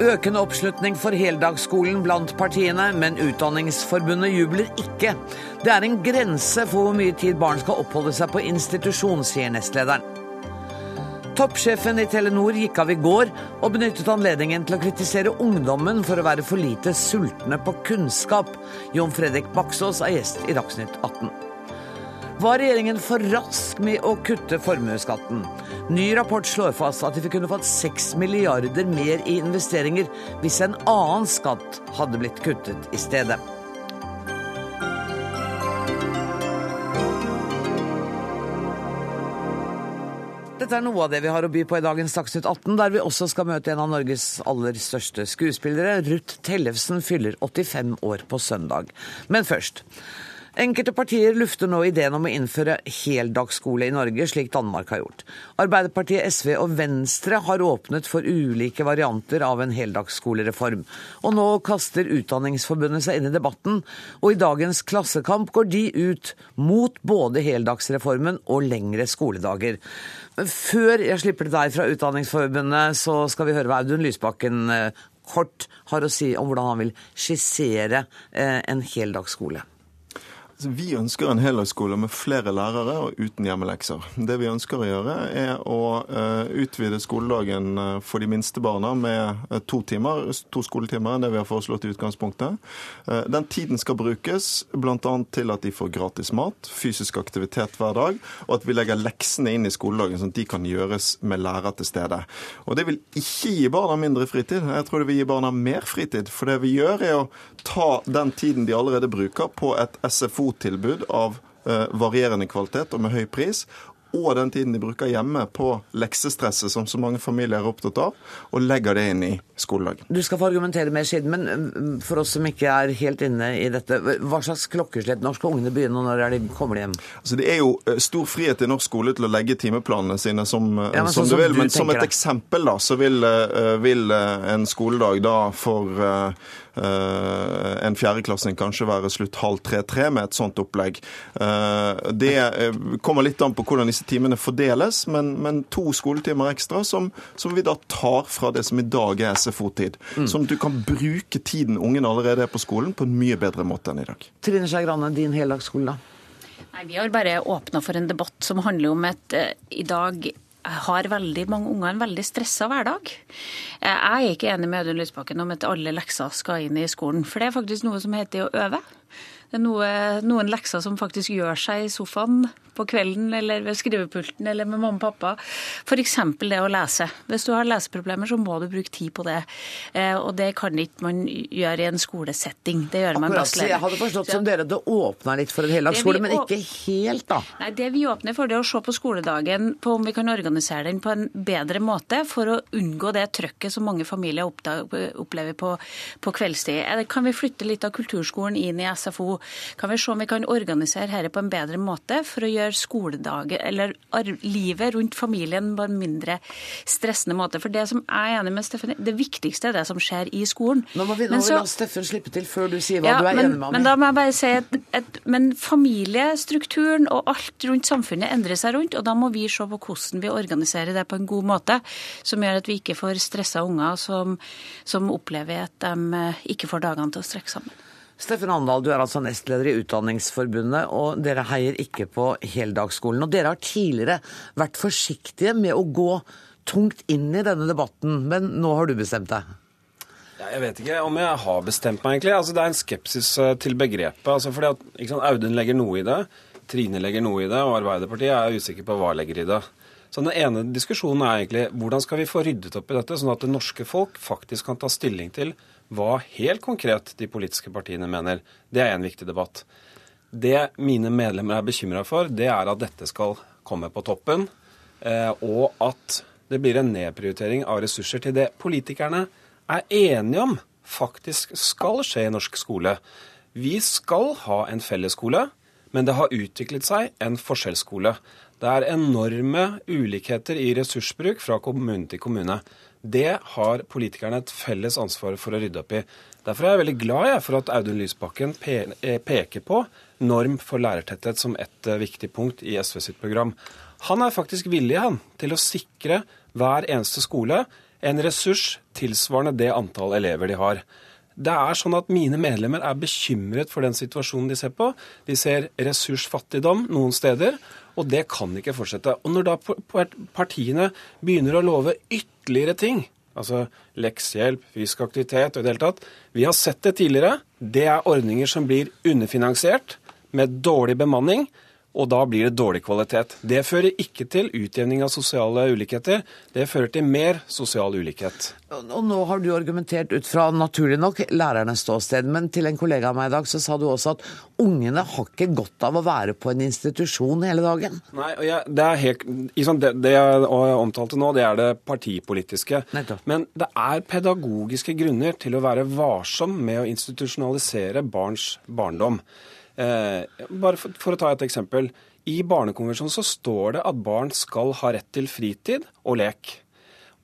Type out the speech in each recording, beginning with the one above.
Økende oppslutning for heldagsskolen blant partiene, men Utdanningsforbundet jubler ikke. Det er en grense for hvor mye tid barn skal oppholde seg på institusjon, sier nestlederen. Toppsjefen i Telenor gikk av i går og benyttet anledningen til å kritisere ungdommen for å være for lite sultne på kunnskap. Jon Fredrik Baksås er gjest i Dagsnytt 18. Var regjeringen for rask med å kutte formuesskatten? Ny rapport slår fast at vi kunne fått 6 milliarder mer i investeringer hvis en annen skatt hadde blitt kuttet i stedet. Dette er noe av det vi har å by på i dagens Dagsnytt 18, der vi også skal møte en av Norges aller største skuespillere. Ruth Tellefsen fyller 85 år på søndag. Men først. Enkelte partier lufter nå ideen om å innføre heldagsskole i Norge, slik Danmark har gjort. Arbeiderpartiet, SV og Venstre har åpnet for ulike varianter av en heldagsskolereform. Og nå kaster Utdanningsforbundet seg inn i debatten, og i dagens Klassekamp går de ut mot både heldagsreformen og lengre skoledager. Før jeg slipper deg fra Utdanningsforbundet, så skal vi høre hva Audun Lysbakken eh, kort har å si om hvordan han vil skissere eh, en heldagsskole. Altså, vi ønsker en heldagsskole med flere lærere og uten hjemmelekser. Det vi ønsker å gjøre, er å uh, utvide skoledagen eh, for de minste barna med uh, to, timer, to skoletimer enn det vi har foreslått i utgangspunktet. Den tiden skal brukes bl.a. til at de får gratis mat, fysisk aktivitet hver dag, og at vi legger leksene inn i skoledagen sånn at de kan gjøres med lærer til stede. Og Det vil ikke gi barna mindre fritid, jeg tror det vil gi barna mer fritid. For det vi gjør, er å ta den tiden de allerede bruker på et SFO tilbud av eh, varierende kvalitet og med høy pris, og den tiden de bruker hjemme på leksestresset som så mange familier er opptatt av, og legger det inn i skoledagen. Du skal få argumentere mer siden, men mm, for oss som ikke er helt inne i dette, hva slags klokkeslett når skal ungene begynne, og når er de, kommer hjem? Altså, det er jo eh, stor frihet i norsk skole til å legge timeplanene sine som, eh, ja, som sånn du vil, men som et det. eksempel da, så vil, vil en skoledag da for en fjerdeklassing kanskje være slutt halv tre-tre med et sånt opplegg. Eh, det eh, kommer litt an på hvordan disse timene fordeles, men, men to skoletimer ekstra som, som, vi da tar fra det som i dag er SFO-tid. Mm. At du kan bruke tiden ungen allerede er på skolen, på en mye bedre måte enn i dag. Trine Skei Grande, din heldagsskole, da? Nei, Vi har bare åpna for en debatt som handler om et i dag har veldig mange unger en veldig stressa hverdag. Jeg er ikke enig med Audun Lysbakken om at alle lekser skal inn i skolen. For det er faktisk noe som heter å øve. Det er noe, noen lekser som faktisk gjør seg i sofaen på kvelden eller ved skrivepulten eller med mamma og pappa. F.eks. det å lese. Hvis du har leseproblemer, så må du bruke tid på det. Eh, og det kan ikke man gjøre i en skolesetting. Det gjør man best Jeg hadde forstått som dere det åpna litt for en heldagsskole, men ikke helt, da. Nei, Det vi åpner for, det er å se på skoledagen på om vi kan organisere den på en bedre måte for å unngå det trøkket som mange familier opplever på, på kveldstid. Kan vi flytte litt av kulturskolen inn i SFO? Kan vi se om vi kan organisere dette på en bedre måte for å gjøre gjøre skoledagen eller livet rundt familien på en mindre stressende måte. For det som jeg er enig med Steffen det viktigste er det som skjer i skolen. Nå må vi, nå så, la Steffen slippe til før du sier hva ja, du er men, enig med ham Men da må jeg bare si at, at men familiestrukturen og alt rundt samfunnet endrer seg rundt, og da må vi se på hvordan vi organiserer det på en god måte, som gjør at vi ikke får stressa unger som, som opplever at de ikke får dagene til å strekke sammen. Steffen Andal, du er altså nestleder i Utdanningsforbundet, og dere heier ikke på heldagsskolen. Og dere har tidligere vært forsiktige med å gå tungt inn i denne debatten, men nå har du bestemt deg? Jeg vet ikke om jeg har bestemt meg, egentlig. Altså, det er en skepsis eh, til begrepet. Altså, fordi at, sant, Audun legger noe i det, Trine legger noe i det, og Arbeiderpartiet er usikker på hva legger i det. Så Den ene diskusjonen er egentlig hvordan skal vi få ryddet opp i dette, sånn at det norske folk faktisk kan ta stilling til hva helt konkret de politiske partiene mener. Det er en viktig debatt. Det mine medlemmer er bekymra for, det er at dette skal komme på toppen, eh, og at det blir en nedprioritering av ressurser til det politikerne er enige om faktisk skal skje i norsk skole. Vi skal ha en fellesskole, men det har utviklet seg en forskjellsskole. Det er enorme ulikheter i ressursbruk fra kommune til kommune. Det har politikerne et felles ansvar for å rydde opp i. Derfor er jeg veldig glad for at Audun Lysbakken pe peker på norm for lærertetthet som et eh, viktig punkt i SV sitt program. Han er faktisk villig han, til å sikre hver eneste skole en ressurs tilsvarende det antall elever de har. Det er sånn at Mine medlemmer er bekymret for den situasjonen de ser på. De ser ressursfattigdom noen steder, og det kan ikke fortsette. Og Når da partiene begynner å love ytterligere ting, altså leksehjelp, fysisk aktivitet og i det hele tatt Vi har sett det tidligere. Det er ordninger som blir underfinansiert, med dårlig bemanning og da blir det dårlig kvalitet. Det fører ikke til utjevning av sosiale ulikheter, det fører til mer sosial ulikhet. Og nå har du argumentert ut fra, naturlig nok, lærernes ståsted, men til en kollega av meg i dag så sa du også at ungene har ikke godt av å være på en institusjon hele dagen. Nei, jeg, det, er helt, det, det jeg omtalte nå, det er det partipolitiske. Nettopp. Men det er pedagogiske grunner til å være varsom med å institusjonalisere barns barndom. Eh, bare for, for, å ta et eksempel. I Barnekonvensjonen så står det at barn skal ha rett til fritid og lek.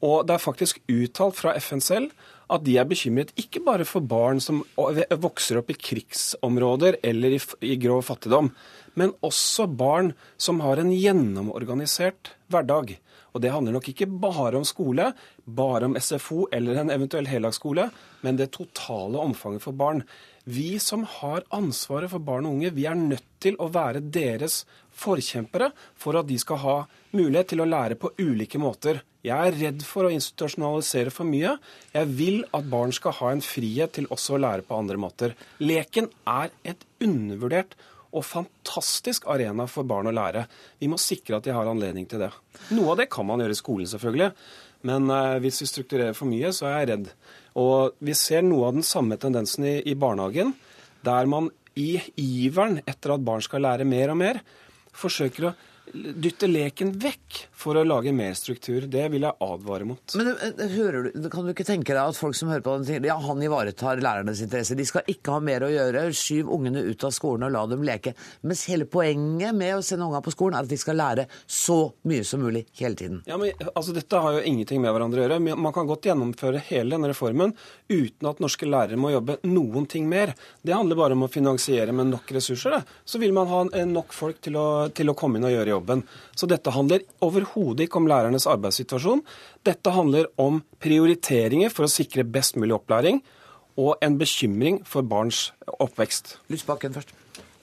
Og det er faktisk uttalt fra FN selv at de er bekymret ikke bare for barn som vokser opp i krigsområder eller i, i grov fattigdom, men også barn som har en gjennomorganisert hverdag. Og det handler nok ikke bare om skole, bare om SFO eller en eventuell heldagsskole, men det totale omfanget for barn. Vi som har ansvaret for barn og unge, vi er nødt til å være deres forkjempere for at de skal ha mulighet til å lære på ulike måter. Jeg er redd for å institusjonalisere for mye. Jeg vil at barn skal ha en frihet til også å lære på andre måter. Leken er et undervurdert og fantastisk arena for barn å lære. Vi må sikre at de har anledning til det. Noe av det kan man gjøre i skolen, selvfølgelig. Men uh, hvis vi strukturerer for mye, så er jeg redd. Og vi ser noe av den samme tendensen i, i barnehagen, der man i iveren etter at barn skal lære mer og mer, forsøker å dytte leken vekk for å lage mer struktur. Det vil jeg advare mot. Men eh, hører du, Kan du ikke tenke deg at folk som hører på den, ting, ja, han ivaretar lærernes interesse. De skal ikke ha mer å gjøre. Skyv ungene ut av skolen og la dem leke. Mens hele poenget med å sende ungene på skolen er at de skal lære så mye som mulig hele tiden. Ja, men altså, Dette har jo ingenting med hverandre å gjøre. Man kan godt gjennomføre hele denne reformen uten at norske lærere må jobbe noen ting mer. Det handler bare om å finansiere med nok ressurser. Det. Så vil man ha nok folk til å, til å komme inn og gjøre jobben. Så dette handler overhodet ikke om lærernes arbeidssituasjon. Dette handler om prioriteringer for å sikre best mulig opplæring, og en bekymring for barns oppvekst. Lysbakken først.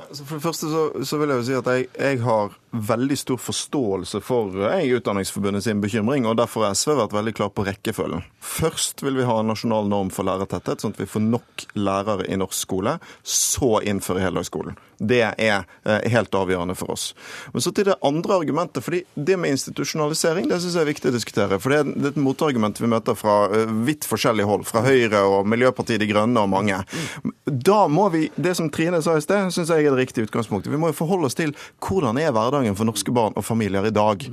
Altså, for det første så, så, vil jeg jo si at jeg, jeg, har veldig stor forståelse for jeg, Utdanningsforbundet sin bekymring, og derfor har SV vært veldig klar på rekkefølgen. Først vil vi ha en nasjonal norm for lærertetthet, sånn at vi får nok lærere i norsk skole. Så innføre heldagsskolen. Det er eh, helt avgjørende for oss. Men så til det andre argumentet. fordi Det med institusjonalisering det synes jeg er viktig å diskutere. for Det er et motargument vi møter fra eh, vidt forskjellig hold. Fra Høyre og Miljøpartiet De Grønne og mange. Da må vi, Det som Trine sa i sted, syns jeg er det riktige utgangspunktet. Vi må jo forholde oss til hvordan er hverdagen for norske barn og familier i dag.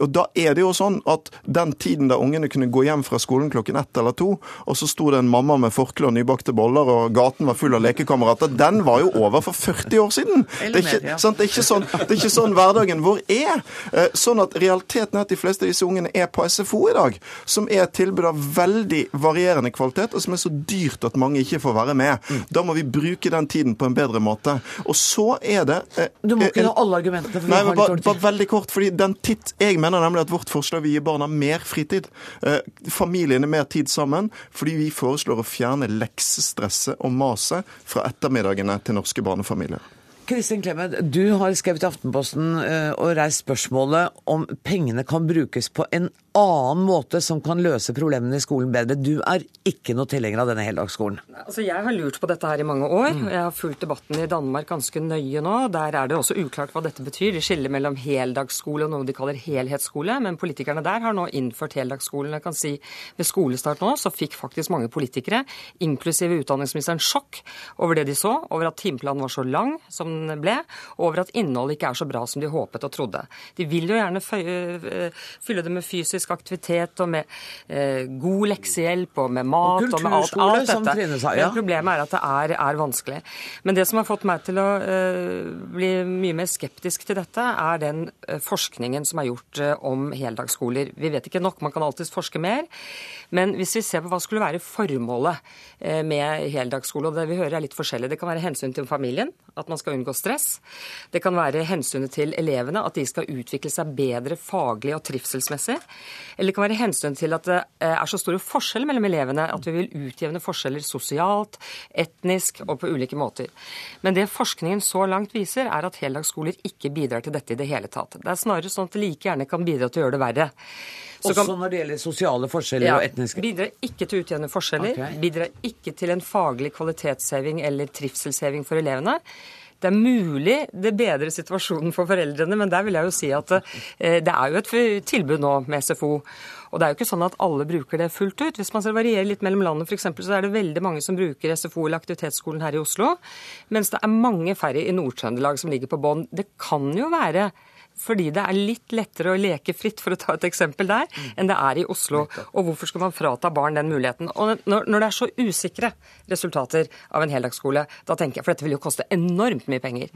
Og Da er det jo sånn at den tiden da ungene kunne gå hjem fra skolen klokken ett eller to, og så sto det en mamma med forkle og nybakte boller, og gaten var full av lekekamerater, den var jo over for 40 år siden. Det er, ikke, sant, det, er sånn, det er ikke sånn hverdagen vår er. Eh, sånn at realiteten er at de fleste av disse ungene er på SFO i dag, som er et tilbud av veldig varierende kvalitet, og som er så dyrt at mange ikke får være med. Da må vi bruke den tiden på en bedre måte. Og så er det eh, Du må ikke ha alle argumentene. Nei, men bare, bare, veldig kort. fordi den titt, Jeg mener nemlig at vårt forslag vil gi barna mer fritid. Eh, familiene mer tid sammen. Fordi vi foreslår å fjerne leksestresset og maset fra ettermiddagene til norske barnefamilier. Kristin Clemet, du har skrevet i Aftenposten eh, og reist spørsmålet om pengene kan brukes på en annen måte som kan løse problemene i skolen bedre. Du er ikke noe tilhenger av denne heldagsskolen? Altså, jeg har lurt på dette her i mange år. Jeg har fulgt debatten i Danmark ganske nøye nå. Der er det også uklart hva dette betyr. De skiller mellom heldagsskole og noe de kaller helhetsskole. Men politikerne der har nå innført heldagsskolen. Jeg kan si Ved skolestart nå så fikk faktisk mange politikere, inklusive utdanningsministeren, sjokk over det de så. Over at timeplanen var så lang som den ble, over at innholdet ikke er så bra som de håpet og trodde. De vil jo gjerne fylle det med fysisk aktivitet og med eh, god leksehjelp og med mat og, og med alt, alt dette. Sa, ja. Problemet er at det er, er, vanskelig. Men det som har fått meg til å eh, bli mye mer skeptisk til dette, er den eh, forskningen som er gjort eh, om heldagsskoler. Vi vet ikke nok, man kan alltids forske mer. Men hvis vi ser på hva skulle være formålet eh, med heldagsskole, og det vi hører er litt forskjellig. Det kan være hensyn til familien, at man skal unngå unngå stress. Det kan være hensynet til elevene, at de skal utvikle seg bedre faglig og trivselsmessig. Eller det kan være hensynet til at det eh, er så store forskjeller mellom elevene at vi vil utjevne forskjeller sosialt, etnisk og på ulike måter. Men det forskningen så langt viser, er at heldagsskoler ikke bidrar til dette i det hele tatt. Det er snarere sånn at det like gjerne kan bidra til å gjøre det verre. Så Også kan, når det gjelder sosiale forskjeller ja, og etniske Bidrar ikke til å utjevne forskjeller. Okay. Bidrar ikke til en faglig kvalitetsheving eller trivselsheving for elevene. Det er mulig det bedrer situasjonen for foreldrene, men der vil jeg jo si at eh, det er jo et tilbud nå med SFO. Og det er jo ikke sånn at alle bruker det fullt ut. Hvis man ser variere litt mellom landet f.eks., så er det veldig mange som bruker SFO eller aktivitetsskolen her i Oslo, mens det er mange færre i Nord-Trøndelag som ligger på bånn. Det kan jo være fordi det er litt lettere å leke fritt, for å ta et eksempel der, enn det er i Oslo. Og hvorfor skal man frata barn den muligheten? Og når, når det er så usikre resultater av en heldagsskole, da tenker jeg, for dette vil jo koste enormt mye penger,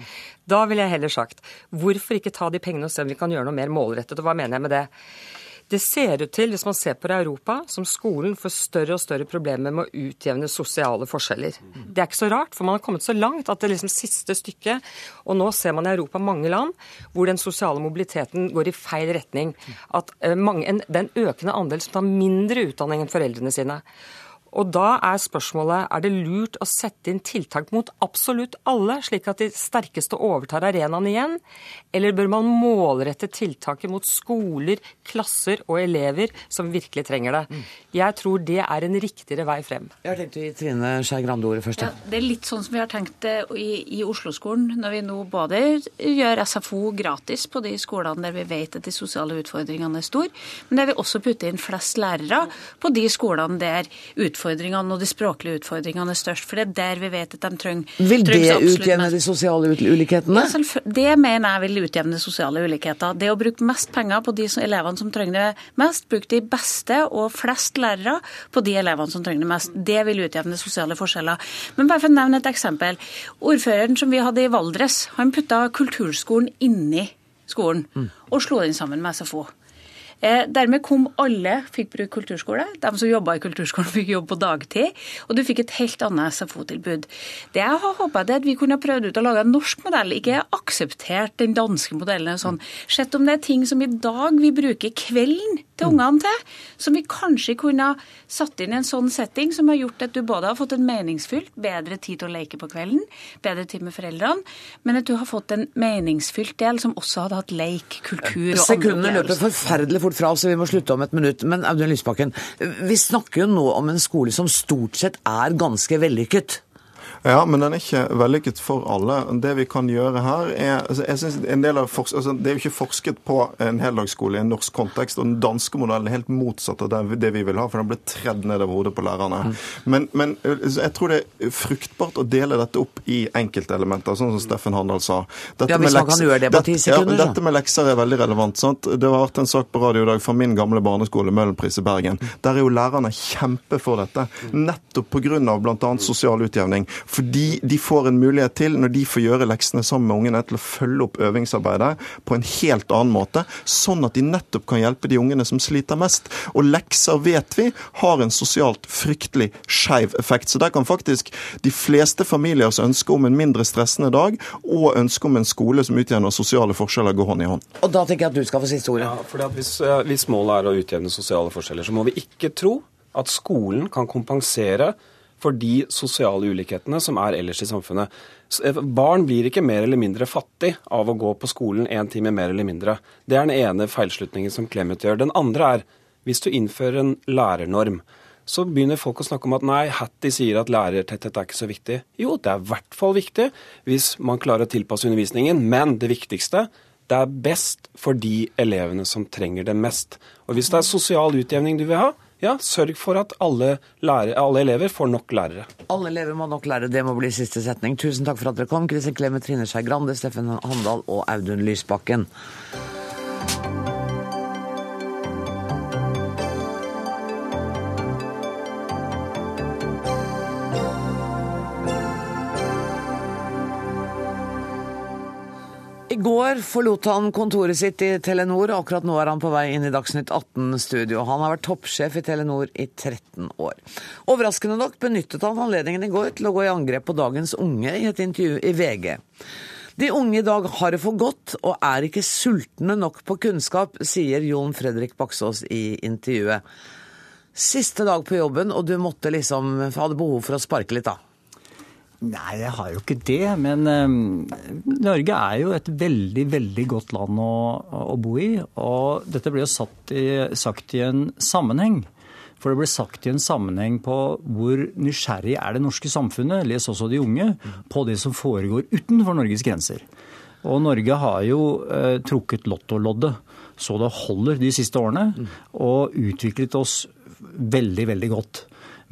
da ville jeg heller sagt hvorfor ikke ta de pengene og se om vi kan gjøre noe mer målrettet? Og hva mener jeg med det? Det ser ut til, hvis man ser på det Europa, som skolen får større og større problemer med å utjevne sosiale forskjeller. Det er ikke så rart, for man har kommet så langt at det liksom siste stykket Og nå ser man i Europa mange land hvor den sosiale mobiliteten går i feil retning. At eh, mange, en, den økende andel som tar mindre utdanning enn foreldrene sine. Og da er spørsmålet er det lurt å sette inn tiltak mot absolutt alle, slik at de sterkeste overtar arenaen igjen? Eller bør man målrette tiltaket mot skoler, klasser og elever som virkelig trenger det? Jeg tror det er en riktigere vei frem. Jeg har tenkt å gi Trine Skei Grande ordet først. Ja, det er litt sånn som vi har tenkt i, i Oslo-skolen, når vi nå både gjør SFO gratis på de skolene der vi vet at de sosiale utfordringene er store, men der vi også putter inn flest lærere på de skolene der utfordringene utfordringene og de språklige utfordringene er størst. For det er der vi vet at de trenger Vil det utjevne de sosiale ulikhetene? Ja, det mener jeg vil utjevne sosiale ulikheter. Det å bruke mest penger på de elevene som trenger det mest, bruke de beste og flest lærere på de elevene som trenger det mest. Det vil utjevne sosiale forskjeller. Men bare for å nevne et eksempel. Ordføreren som vi hadde i Valdres, han putta kulturskolen inni skolen og slo den sammen med SFO. Eh, dermed kom alle, fikk bruke kulturskole. De som jobba i kulturskolen, fikk jobb på dagtid. Og du fikk et helt annet SFO-tilbud. Det jeg har håpa, er at vi kunne prøvd ut å lage en norsk modell, ikke akseptert den danske modellen. Sånn. Sett om det er ting som i dag vi bruker kvelden til ungene til, som vi kanskje kunne satt inn i en sånn setting som har gjort at du både har fått en meningsfylt, bedre tid til å leke på kvelden, bedre tid med foreldrene, men at du har fått en meningsfylt del som også hadde hatt leik, kultur og Sekundene løper forferdelig fort fort fra oss, så vi må slutte om et minutt. Men Audun Lysbakken, vi snakker jo nå om en skole som stort sett er ganske vellykket. Ja, men den er ikke vellykket for alle. Det vi kan gjøre her, er altså, jeg synes en del av altså, Det er jo ikke forsket på en heldagsskole i en norsk kontekst, og den danske modellen er helt motsatt av det vi vil ha, for den ble tredd ned over hodet på lærerne. Mm. Men, men, altså, jeg tror det er fruktbart å dele dette opp i enkeltelementer, sånn som Steffen Handal sa. Dette ja, kan gjøre det ti sekunder. Ja, dette med lekser er veldig relevant. sant? Det har vært en sak på radio i dag fra min gamle barneskole, Møhlenpris i Bergen. Der er jo lærerne kjempe for dette, nettopp pga. bl.a. sosial utjevning. Fordi de får en mulighet til, når de får gjøre leksene sammen med ungene, til å følge opp øvingsarbeidet på en helt annen måte, sånn at de nettopp kan hjelpe de ungene som sliter mest. Og lekser vet vi har en sosialt fryktelig skeiv effekt. Så der kan faktisk de fleste familiers ønske om en mindre stressende dag og ønske om en skole som utjevner sosiale forskjeller, gå hånd i hånd. Og da tenker jeg at du skal få siste ordet. Ja, fordi hvis, eh, hvis målet er å utjevne sosiale forskjeller, så må vi ikke tro at skolen kan kompensere for de sosiale ulikhetene som er ellers i samfunnet. Eh, barn blir ikke mer eller mindre fattig av å gå på skolen én time mer eller mindre. Det er den ene feilslutningen som Clemet gjør. Den andre er hvis du innfører en lærernorm. Så begynner folk å snakke om at nei, Hattie sier at lærertetthet er ikke så viktig. Jo, det er i hvert fall viktig hvis man klarer å tilpasse undervisningen. Men det viktigste, det er best for de elevene som trenger det mest. Og hvis det er sosial utjevning du vil ha, ja, sørg for at alle, lærer, alle, elever får nok lærere. Alle elever må nok lære, det må bli siste setning. Tusen takk for at dere kom, Kristin Clemet, Trine Skei Grande, Steffen Handal og Audun Lysbakken. Går forlot han kontoret sitt i Telenor, og akkurat nå er han på vei inn i Dagsnytt 18-studio. Han har vært toppsjef i Telenor i 13 år. Overraskende nok benyttet han anledningen i går til å gå i angrep på dagens unge i et intervju i VG. De unge i dag har det for godt og er ikke sultne nok på kunnskap, sier Jon Fredrik Baksås i intervjuet. Siste dag på jobben, og du måtte liksom hadde behov for å sparke litt, da? Nei, jeg har jo ikke det. Men um, Norge er jo et veldig, veldig godt land å, å bo i. Og dette ble jo i, sagt i en sammenheng. For det ble sagt i en sammenheng på hvor nysgjerrig er det norske samfunnet, les også de unge, på det som foregår utenfor Norges grenser. Og Norge har jo uh, trukket lottoloddet så det holder de siste årene, og utviklet oss veldig, veldig godt.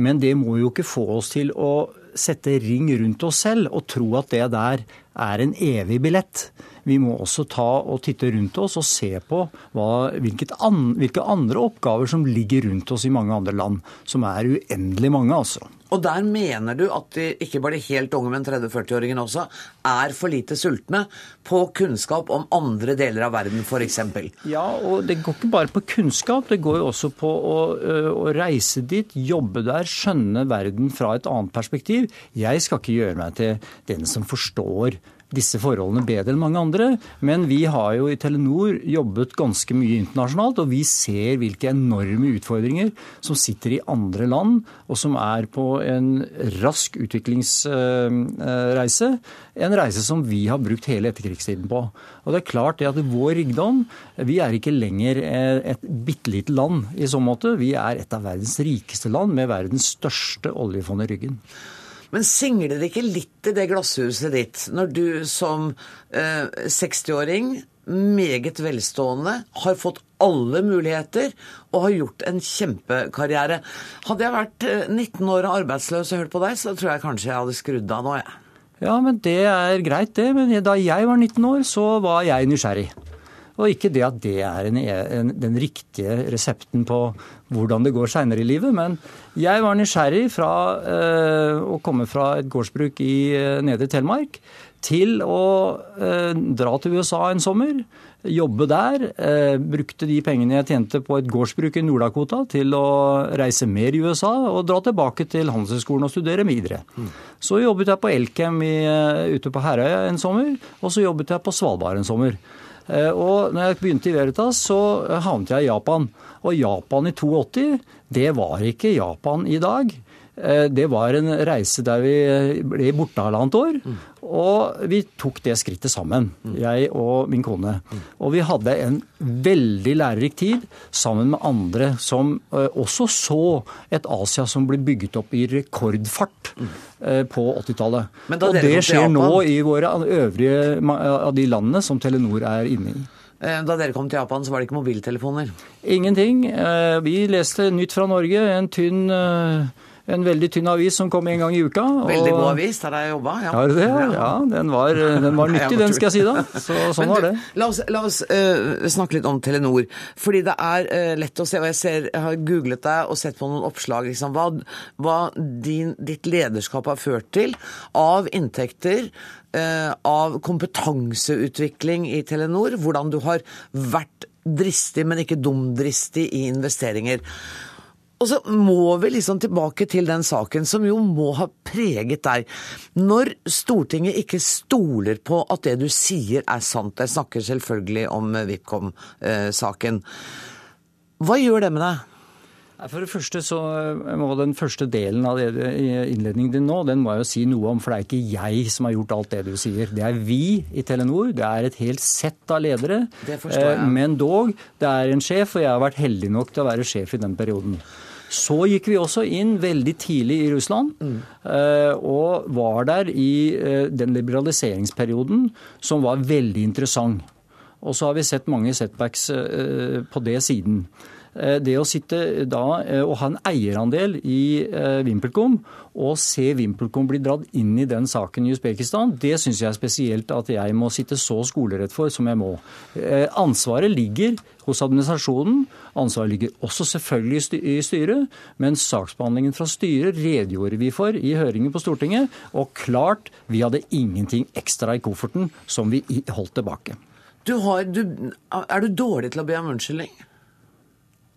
Men det må jo ikke få oss til å sette ring rundt oss selv og tro at det der er en evig billett. Vi må også ta og titte rundt oss og se på hva, an, hvilke andre oppgaver som ligger rundt oss i mange andre land, som er uendelig mange, altså. Og der mener du at de, ikke bare de helt unge, men 30-40-åringene også, er for lite sultne på kunnskap om andre deler av verden, f.eks.? Ja, og det går ikke bare på kunnskap, det går jo også på å, å, reise dit, jobbe der, skjønne verden fra et annet perspektiv. Jeg skal ikke gjøre meg til den som forstår disse forholdene bedre enn mange andre. Men vi har jo i Telenor jobbet ganske mye internasjonalt, og vi ser hvilke enorme utfordringer som sitter i andre land, og som er på en rask utviklingsreise. En reise som vi har brukt hele etterkrigstiden på. Og det er klart det at vår rikdom Vi er ikke lenger et bitte lite land i så måte. Vi er et av verdens rikeste land med verdens største oljefond i ryggen. Men singler det ikke litt i det glasshuset ditt når du som eh, 60-åring, meget velstående, har fått alle muligheter og har gjort en kjempekarriere? Hadde jeg vært 19 eh, år og arbeidsløs og hørt på deg, så tror jeg kanskje jeg hadde skrudd av nå, jeg. Ja, men det er greit, det. Men da jeg var 19 år, så var jeg nysgjerrig. Og ikke det at det er en, en, den riktige resepten på hvordan det går seinere i livet, men jeg var nysgjerrig fra øh, å komme fra et gårdsbruk i øh, Nedre Telemark til å øh, dra til USA en sommer, jobbe der. brukte de pengene jeg tjente på et gårdsbruk i Nord-Dakota til å reise mer i USA og dra tilbake til Handelshøyskolen og studere videre. Mm. Så jobbet jeg på Elkem i, ute på Herøya en sommer, og så jobbet jeg på Svalbard en sommer. Eh, og når jeg begynte i Veritas, så havnet jeg i Japan. Og Japan i 82, det var ikke Japan i dag. Eh, det var en reise der vi ble borte halvannet år. Og vi tok det skrittet sammen, jeg og min kone. Og vi hadde en veldig lærerik tid sammen med andre som eh, også så et Asia som ble bygget opp i rekordfart eh, på 80-tallet. Og det skjer nå i våre øvrige av de landene som Telenor er inne i. Da dere kom til Japan, så var det ikke mobiltelefoner? Ingenting. Vi leste Nytt fra Norge, en tynn en veldig tynn avis som kom en gang i uka. Veldig god avis der jeg jobba. Ja. Har det? Ja, den var, den var nyttig, den skal jeg si da. Så, sånn var det. La oss, la oss uh, snakke litt om Telenor. Fordi det er uh, lett å se, og jeg, ser, jeg har googlet deg og sett på noen oppslag, liksom, hva, hva din, ditt lederskap har ført til av inntekter av kompetanseutvikling i Telenor, hvordan du har vært dristig, men ikke dumdristig i investeringer. Og så må vi liksom tilbake til den saken som jo må ha preget deg. Når Stortinget ikke stoler på at det du sier er sant, jeg snakker selvfølgelig om Vipkom-saken, hva gjør det med deg? For det første så må Den første delen av innledningen din nå, den må jeg jo si noe om. For det er ikke jeg som har gjort alt det du sier. Det er vi i Telenor. Det er et helt sett av ledere. Det forstår jeg. Men dog, det er en sjef, og jeg har vært heldig nok til å være sjef i den perioden. Så gikk vi også inn veldig tidlig i Russland, mm. og var der i eh, den liberaliseringsperioden som var veldig interessant. Og så har vi sett mange setbacks eh, på det siden. Eh, det å sitte da eh, og ha en eierandel i eh, VimpelCom og se VimpelCom bli dratt inn i den saken i Usbekistan, det syns jeg er spesielt at jeg må sitte så skolerett for som jeg må. Ansvaret ligger hos administrasjonen. Ansvaret ligger også selvfølgelig i styret, men saksbehandlingen fra styret redegjorde vi for i høringen på Stortinget. Og klart, vi hadde ingenting ekstra i kofferten som vi holdt tilbake. Du har, du, er du dårlig til å be om unnskyldning?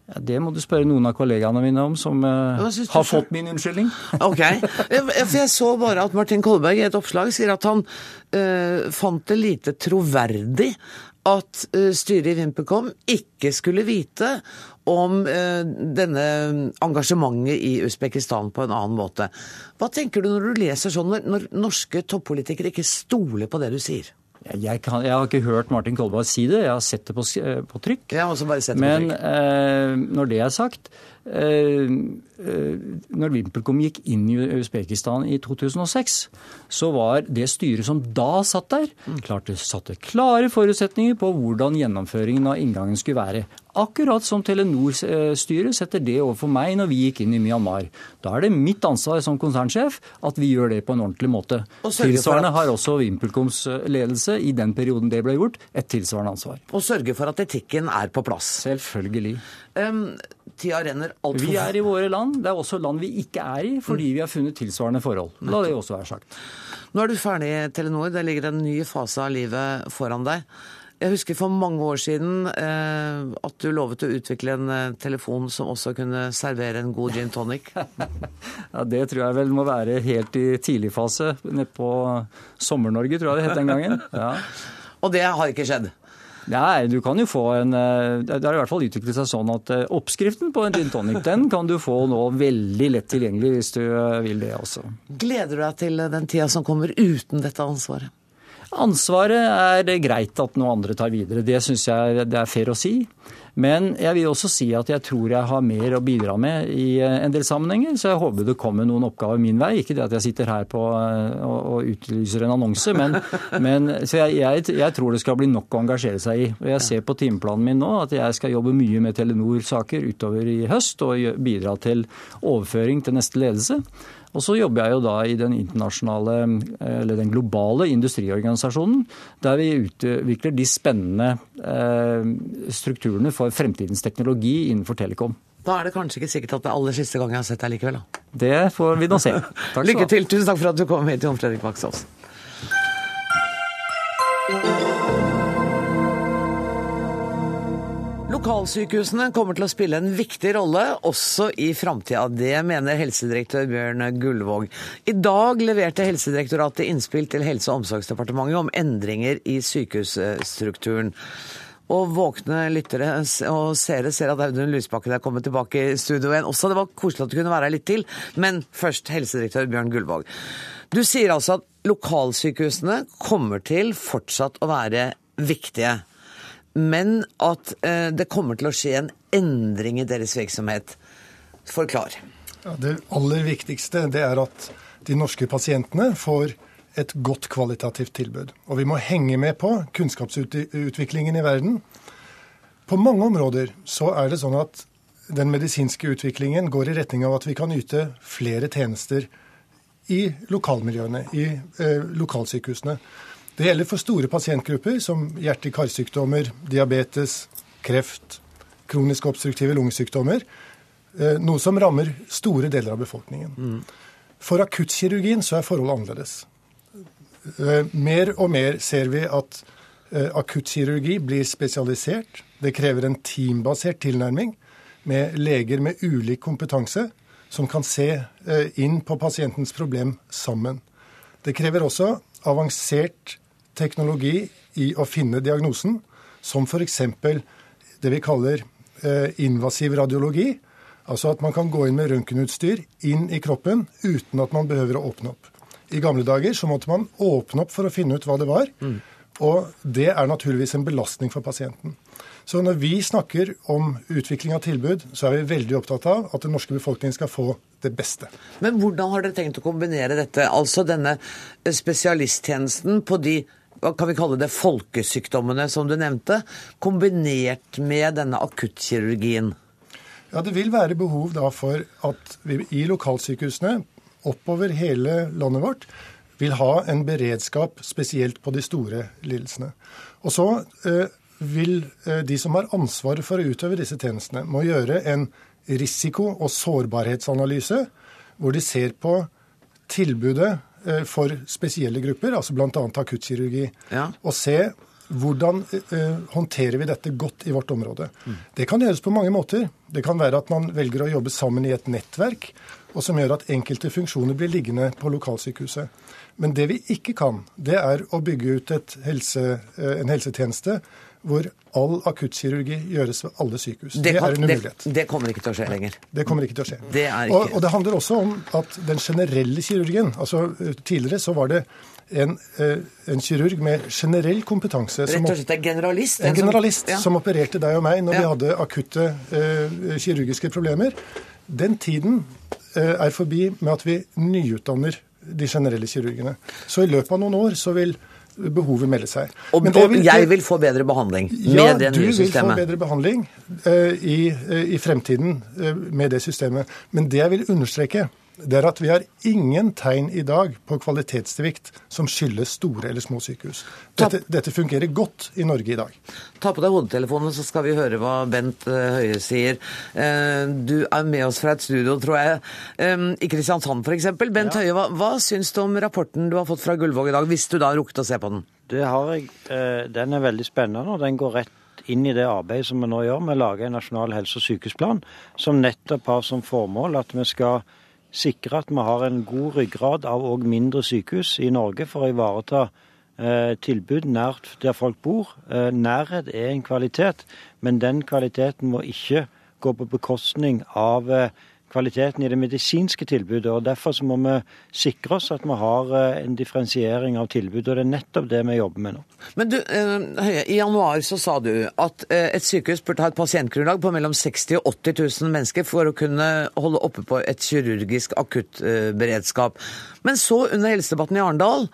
Ja, det må du spørre noen av kollegaene mine om, som uh, har fått min unnskyldning. Ok. For jeg så bare at Martin Kolberg i et oppslag sier at han uh, fant det lite troverdig at uh, styret i VimpelCom ikke skulle vite om denne engasjementet i Usbekistan på en annen måte. Hva tenker du når du leser sånn, når, når norske toppolitikere ikke stoler på det du sier? Jeg, kan, jeg har ikke hørt Martin Kolberg si det, jeg har sett det på, eh, på trykk. Sett det på trykk. eh, når det er sagt eh, eh, Når VimpelCom gikk inn i Usbekistan i 2006, så var det styret som da satt der, klart det satte klare forutsetninger på hvordan gjennomføringen av inngangen skulle være. Akkurat som Telenor-styret setter det overfor meg når vi gikk inn i Myanmar. Da er det mitt ansvar som konsernsjef at vi gjør det på en ordentlig måte. Tilsvarende har også Vimpelkoms eh, ledelse i den perioden det ble gjort, et tilsvarende ansvar. Og sørge for at etikken er på plass. Selvfølgelig. Um, tida renner altfor Vi er i våre land. Det er også land vi ikke er i, fordi vi har funnet tilsvarende forhold. La det også være sagt. Nå er du ferdig Telenor. Det ligger en ny fase av livet foran deg. Jeg husker for mange år siden eh, at du lovet å utvikle en eh, telefon som også kunne servere en god gin tonic. Ja, Det tror jeg vel må være helt i tidlig fase. Nede på Sommer-Norge, tror jeg det het den gangen. Ja. Og det har ikke skjedd. Nei, du kan jo få en eh, Det har i hvert fall utviklet seg sånn at eh, oppskriften på en gin tonic, den kan du få nå veldig lett tilgjengelig hvis du eh, vil det også. Gleder du deg til den tida som kommer uten dette ansvaret? Ansvaret er det greit at noen andre tar videre. Det syns jeg det er fair å si. Men jeg vil også si at jeg tror jeg har mer å bidra med i eh, en del sammenhenger, så jeg håper det kommer noen oppgaver min vei. Ikke det at jeg sitter her på eh, og, og utlyser en annonse, men, men så jeg, jeg, jeg tror det skal bli nok å engasjere seg i. Og jeg ser på timeplanen min nå at jeg skal jobbe mye med Telenor-saker utover i høst, og bidra til overføring til neste ledelse. Og så jobber jeg jo da i den internasjonale, eller den globale industriorganisasjonen, der vi utvikler de spennende eh, strukturene for fremtidens teknologi innenfor telekom. Da er det kanskje ikke sikkert at det er aller siste gang jeg har sett deg likevel. da. Det får vi nå se. Lykke til. Tusen takk for at du kom hit, Jon Fredrik Baksås. Lokalsykehusene kommer til å spille en viktig rolle også i framtida. Det mener helsedirektør Bjørn Gullvåg. I dag leverte Helsedirektoratet innspill til Helse- og omsorgsdepartementet om endringer i sykehusstrukturen. Og våkne lyttere og seere ser at Audun Lysbakken er kommet tilbake i studio igjen også. Det var koselig at du kunne være her litt til. Men først helsedirektør Bjørn Gullvåg. Du sier altså at lokalsykehusene kommer til fortsatt å være viktige. Men at eh, det kommer til å skje en endring i deres virksomhet. Forklar. Ja, det aller viktigste det er at de norske pasientene får et godt kvalitativt tilbud. Og vi må henge med på kunnskapsutviklingen i verden. På mange områder så er det sånn at den medisinske utviklingen går i retning av at vi kan yte flere tjenester i lokalmiljøene, i eh, lokalsykehusene. Det gjelder for store pasientgrupper som hjerte-karsykdommer, diabetes, kreft, kronisk obstruktive lungesykdommer. eh, Noe som rammer store deler av befolkningen. For akuttkirurgien så er forholdet annerledes. Eh, Mer og mer ser vi at eh, akuttkirurgi blir spesialisert. Det krever en teambasert tilnærming med leger med ulik kompetanse som kan se inn på pasientens problem sammen. Det krever også avansert teknologi i å finne diagnosen, som f.eks. det vi kaller eh, invasiv radiologi. Altså at man kan gå inn med røntgenutstyr inn i kroppen uten at man behøver å åpne opp. I gamle dager så måtte man åpne opp for å finne ut hva det var. Og det er naturligvis en belastning for pasienten. Så når vi snakker om utvikling av tilbud, så er vi veldig opptatt av at den norske befolkningen skal få det beste. Men hvordan har dere tenkt å kombinere dette? Altså denne spesialisttjenesten på de kan vi kalle det, folkesykdommene som du nevnte, kombinert med denne akuttkirurgien? Ja, Det vil være behov da for at vi i lokalsykehusene oppover hele landet vårt vil ha en beredskap spesielt på de store lidelsene. Og så eh, vil eh, de som har ansvaret for å utøve disse tjenestene, må gjøre en risiko- og sårbarhetsanalyse hvor de ser på tilbudet for spesielle grupper, altså bl.a. akuttkirurgi, Ja. og se hvordan eh, håndterer vi dette godt i vårt område. Det kan gjøres på mange måter. Det kan være at man velger å jobbe sammen i et nettverk, og som gjør at enkelte funksjoner blir liggende på lokalsykehuset. Men det vi ikke kan, det er å bygge ut helse, eh, en helsetjeneste hvor all akuttkirurgi gjøres ved alle sykehus. Det, kan, er en umulighet. Det, det, kommer ikke til å skje lenger. Det kommer ikke til å skje. Det ikke... og, og, det handler også om at den generelle kirurgen altså Tidligere så var det en, eh, en kirurg med generell kompetanse. Rett og slett en generalist? En, generalist som, ja. som opererte deg og meg når ja. vi hadde akutte uh, kirurgiske problemer. Den tiden uh, er forbi med at vi nyutdanner de generelle kirurgene. Så i løpet av noen år så vil behovet melde seg. Og, vil, jeg vil få bedre behandling ja, med det nye systemet? Ja, du vil få bedre behandling uh, i, uh, i, fremtiden uh, med det systemet. Men det jeg vil understreke, det er at vi har ingen tegn i dag på kvalitetssvikt som skyldes store eller små sykehus. Dette, dette, fungerer godt i Norge i dag. Ta på deg hodetelefonen, så skal vi høre hva Bent Høie sier. Du er med oss fra et studio, tror jeg, i Kristiansand f.eks. Bent ja. Høie, hva, hva syns du om rapporten du har fått fra Gullvåg i dag, hvis du da har rukket å se på den? Det har jeg. Den er veldig spennende, og den går rett inn i det arbeidet som vi nå gjør med å lage en nasjonal helse- og sykehusplan, som nettopp har som formål at vi skal sikre at vi har en god ryggrad av òg mindre sykehus i Norge for å ivareta eh, tilbud nært der folk bor. Eh, nærhet er en kvalitet, men den kvaliteten må ikke gå på bekostning av eh, kvaliteten i det medisinske tilbudet. og Derfor så må vi sikre oss at vi har eh, en differensiering av tilbudet. og Det er nettopp det vi jobber med nå. Men du, eh, Høie, I januar så sa du at eh, et sykehus burde ha et pasientgrunnlag på mellom 60 og 80 000 mennesker for å kunne holde oppe på et kirurgisk akuttberedskap. Men så, under helsedebatten i Arendal,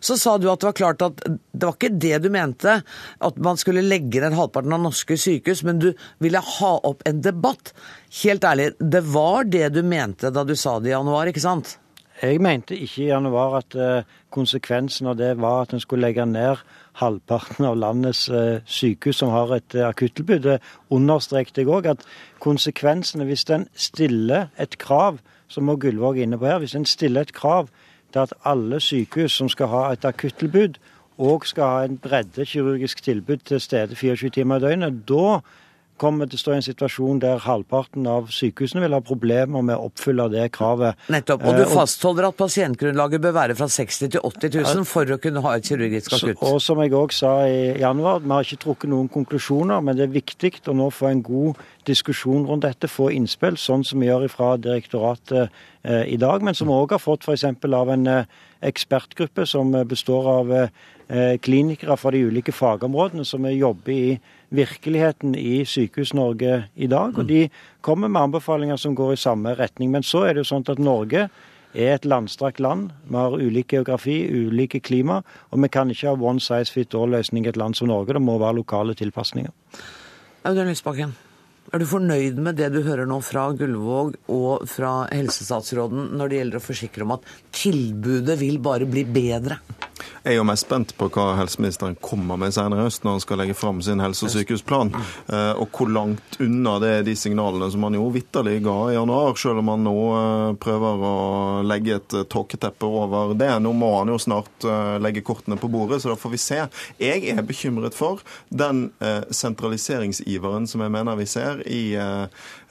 så sa du at det var klart at det var ikke det du mente, at man skulle legge ned halvparten av norske sykehus, men du ville ha opp en debatt. Helt ærlig, det var det du mente da du sa det i januar, ikke sant? Jeg mente ikke i januar at uh, konsekvensen av det var at en skulle legge ned halvparten av landets uh, sykehus som har et uh, akuttilbud. Det understrekte jeg òg at konsekvensene, hvis en stiller et krav, som må Gullvåg inne på her, hvis en stiller et krav til at alle sykehus som skal ha et akuttilbud, òg skal ha en breddekirurgisk tilbud til stede 24 timer i døgnet. Da kommer til å stå i en situasjon der halvparten av sykehusene vil ha problemer med å oppfylle det kravet. Nettopp. Og du eh, fastholder at pasientgrunnlaget bør være fra 60 til 80 000 for å kunne ha et kirurgisk akutt? Og som jeg òg sa i januar, vi har ikke trukket noen konklusjoner, men det er viktig å nå få en god diskusjon rundt dette, få innspill, sånn som vi gjør fra direktoratet eh, i dag, men som vi òg har fått f.eks. av en eh, ekspertgruppe som består av eh, klinikere fra de ulike fagområdene som jobber i virkeligheten i Sykehus-Norge i dag. Og de kommer med anbefalinger som går i samme retning. Men så er det jo sånn at Norge er et landstrakt land. Vi har ulik geografi, ulike klima, og vi kan ikke ha one size fit all-løsning i et land som Norge. Det må være lokale tilpasninger. Audun Lysbakken, er du fornøyd med det du hører nå fra Gullvåg og fra helsestatsråden når det gjelder å forsikre om at tilbudet vil bare bli bedre? Jeg er jo mest spent på hva helseministeren kommer med senere i høst når han skal legge fram sin helse- og sykehusplan, eh, og hvor langt unna det er de signalene som han jo vitterlig ga i januar, selv om han nå eh, prøver å legge et eh, tåketeppe over det. Nå må han jo snart legge kortene på bordet, så da får vi se. Jeg er bekymret for den sentraliseringsiveren som jeg mener vi ser i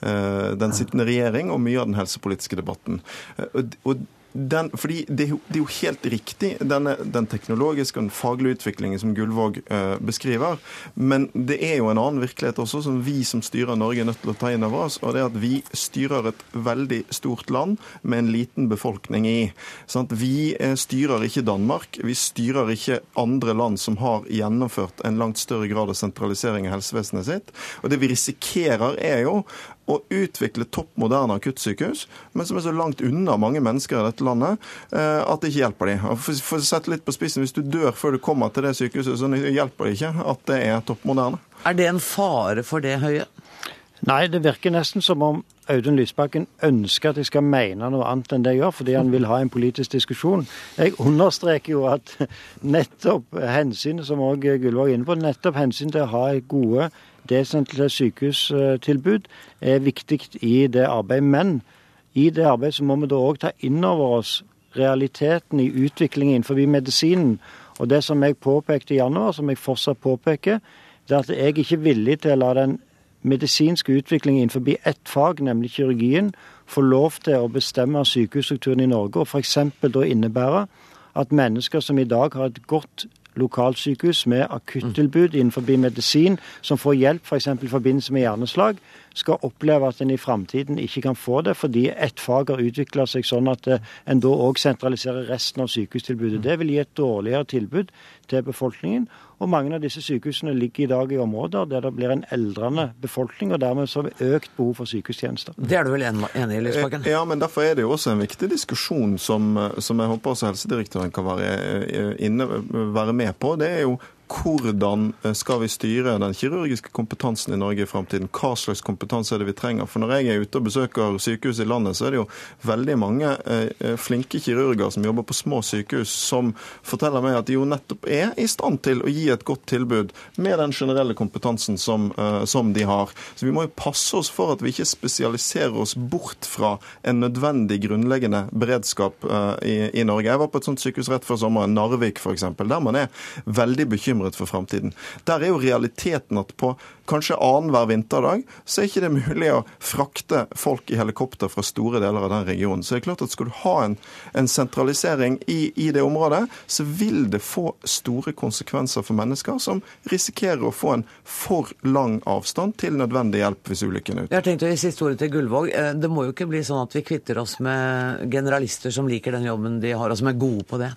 den sittende regjering og mye av den helsepolitiske debatten. Og den, fordi det det er, jo, helt riktig, denne, den teknologiske og den faglige utviklingen som Gullvåg uh, beskriver. Men det er jo en annen virkelighet også som vi som styrer Norge er nødt til å ta inn over oss. Og det er at vi styrer et veldig stort land med en liten befolkning i. Sånn vi uh, styrer ikke Danmark. Vi styrer ikke andre land som har gjennomført en langt større grad av sentralisering av helsevesenet sitt. Og det vi risikerer er jo å utvikle topp moderne akuttsykehus, men som er så langt unna mange mennesker i dette landet eh, at det ikke hjelper dem. For å sette litt på spissen, Hvis du dør før du kommer til det sykehuset, så hjelper det ikke at det er topp moderne. Er det en fare for det, Høie? Nei, det virker nesten som om Audun Lysbakken ønsker at jeg skal mene noe annet enn det jeg gjør, fordi han vil ha en politisk diskusjon. Jeg understreker jo at nettopp hensynet, som òg Gullvåg er inne på, nettopp hensynet til å ha gode desentralisert sykehustilbud er viktig i det arbeidet. Men i det arbeidet så må vi da òg ta inn over oss realiteten i utviklingen innenfor medisinen. Og Det som jeg påpekte i januar, som jeg fortsatt påpeker, det er at jeg ikke er villig til å la den medisinske utviklingen innenfor ett fag, nemlig kirurgien, få lov til å bestemme sykehusstrukturen i Norge, og f.eks. da innebære at mennesker som i dag har et godt lokalsykehus med akuttilbud innenfor medisin, som får hjelp f.eks. I forbindelse med hjerneslag, skal oppleve at en i framtiden ikke kan få det, fordi ett fag har utvikla seg sånn at eh, en da òg sentraliserer resten av sykehustilbudet. Det vil gi et dårligere tilbud til befolkningen. Og mange av disse sykehusene ligger i dag i områder der det blir en eldrende befolkning, og dermed så økt behov for sykehustjenester. Det er du vel enig i, Lysbakken? Ja, men derfor er det jo også en viktig diskusjon som, som jeg håper også helsedirektøren kan være, eh, inne, være med på. Det er jo hvordan eh, skal vi styre den kirurgiske kompetansen i Norge i framtiden? Hva slags kompetanse er det vi trenger? For Når jeg er ute og besøker sykehus i landet, så er det jo veldig mange eh, flinke kirurger som jobber på små sykehus, som forteller meg at de jo nettopp er i stand til å gi et godt tilbud med den generelle kompetansen som, eh, som de har. Så vi må jo passe oss for at vi ikke spesialiserer oss bort fra en nødvendig grunnleggende beredskap i, i Norge. Jeg var på et sånt sykehus rett før sommeren, Narvik f.eks., der man er veldig bekymret bekymret for framtiden. Der er jo realiteten at på kanskje annenhver vinterdag så er ikke det mulig å frakte folk i helikopter fra store deler av den regionen. Så det er klart at skal du ha en, en sentralisering i, i, det området, så vil det få store konsekvenser for mennesker som risikerer å få en for lang avstand til nødvendig hjelp hvis ulykken er ute. Jeg har tenkt å gi siste ordet til Gullvåg. Eh, det må jo ikke bli sånn at vi kvitter oss med generalister som liker den jobben de har, og som er gode på det?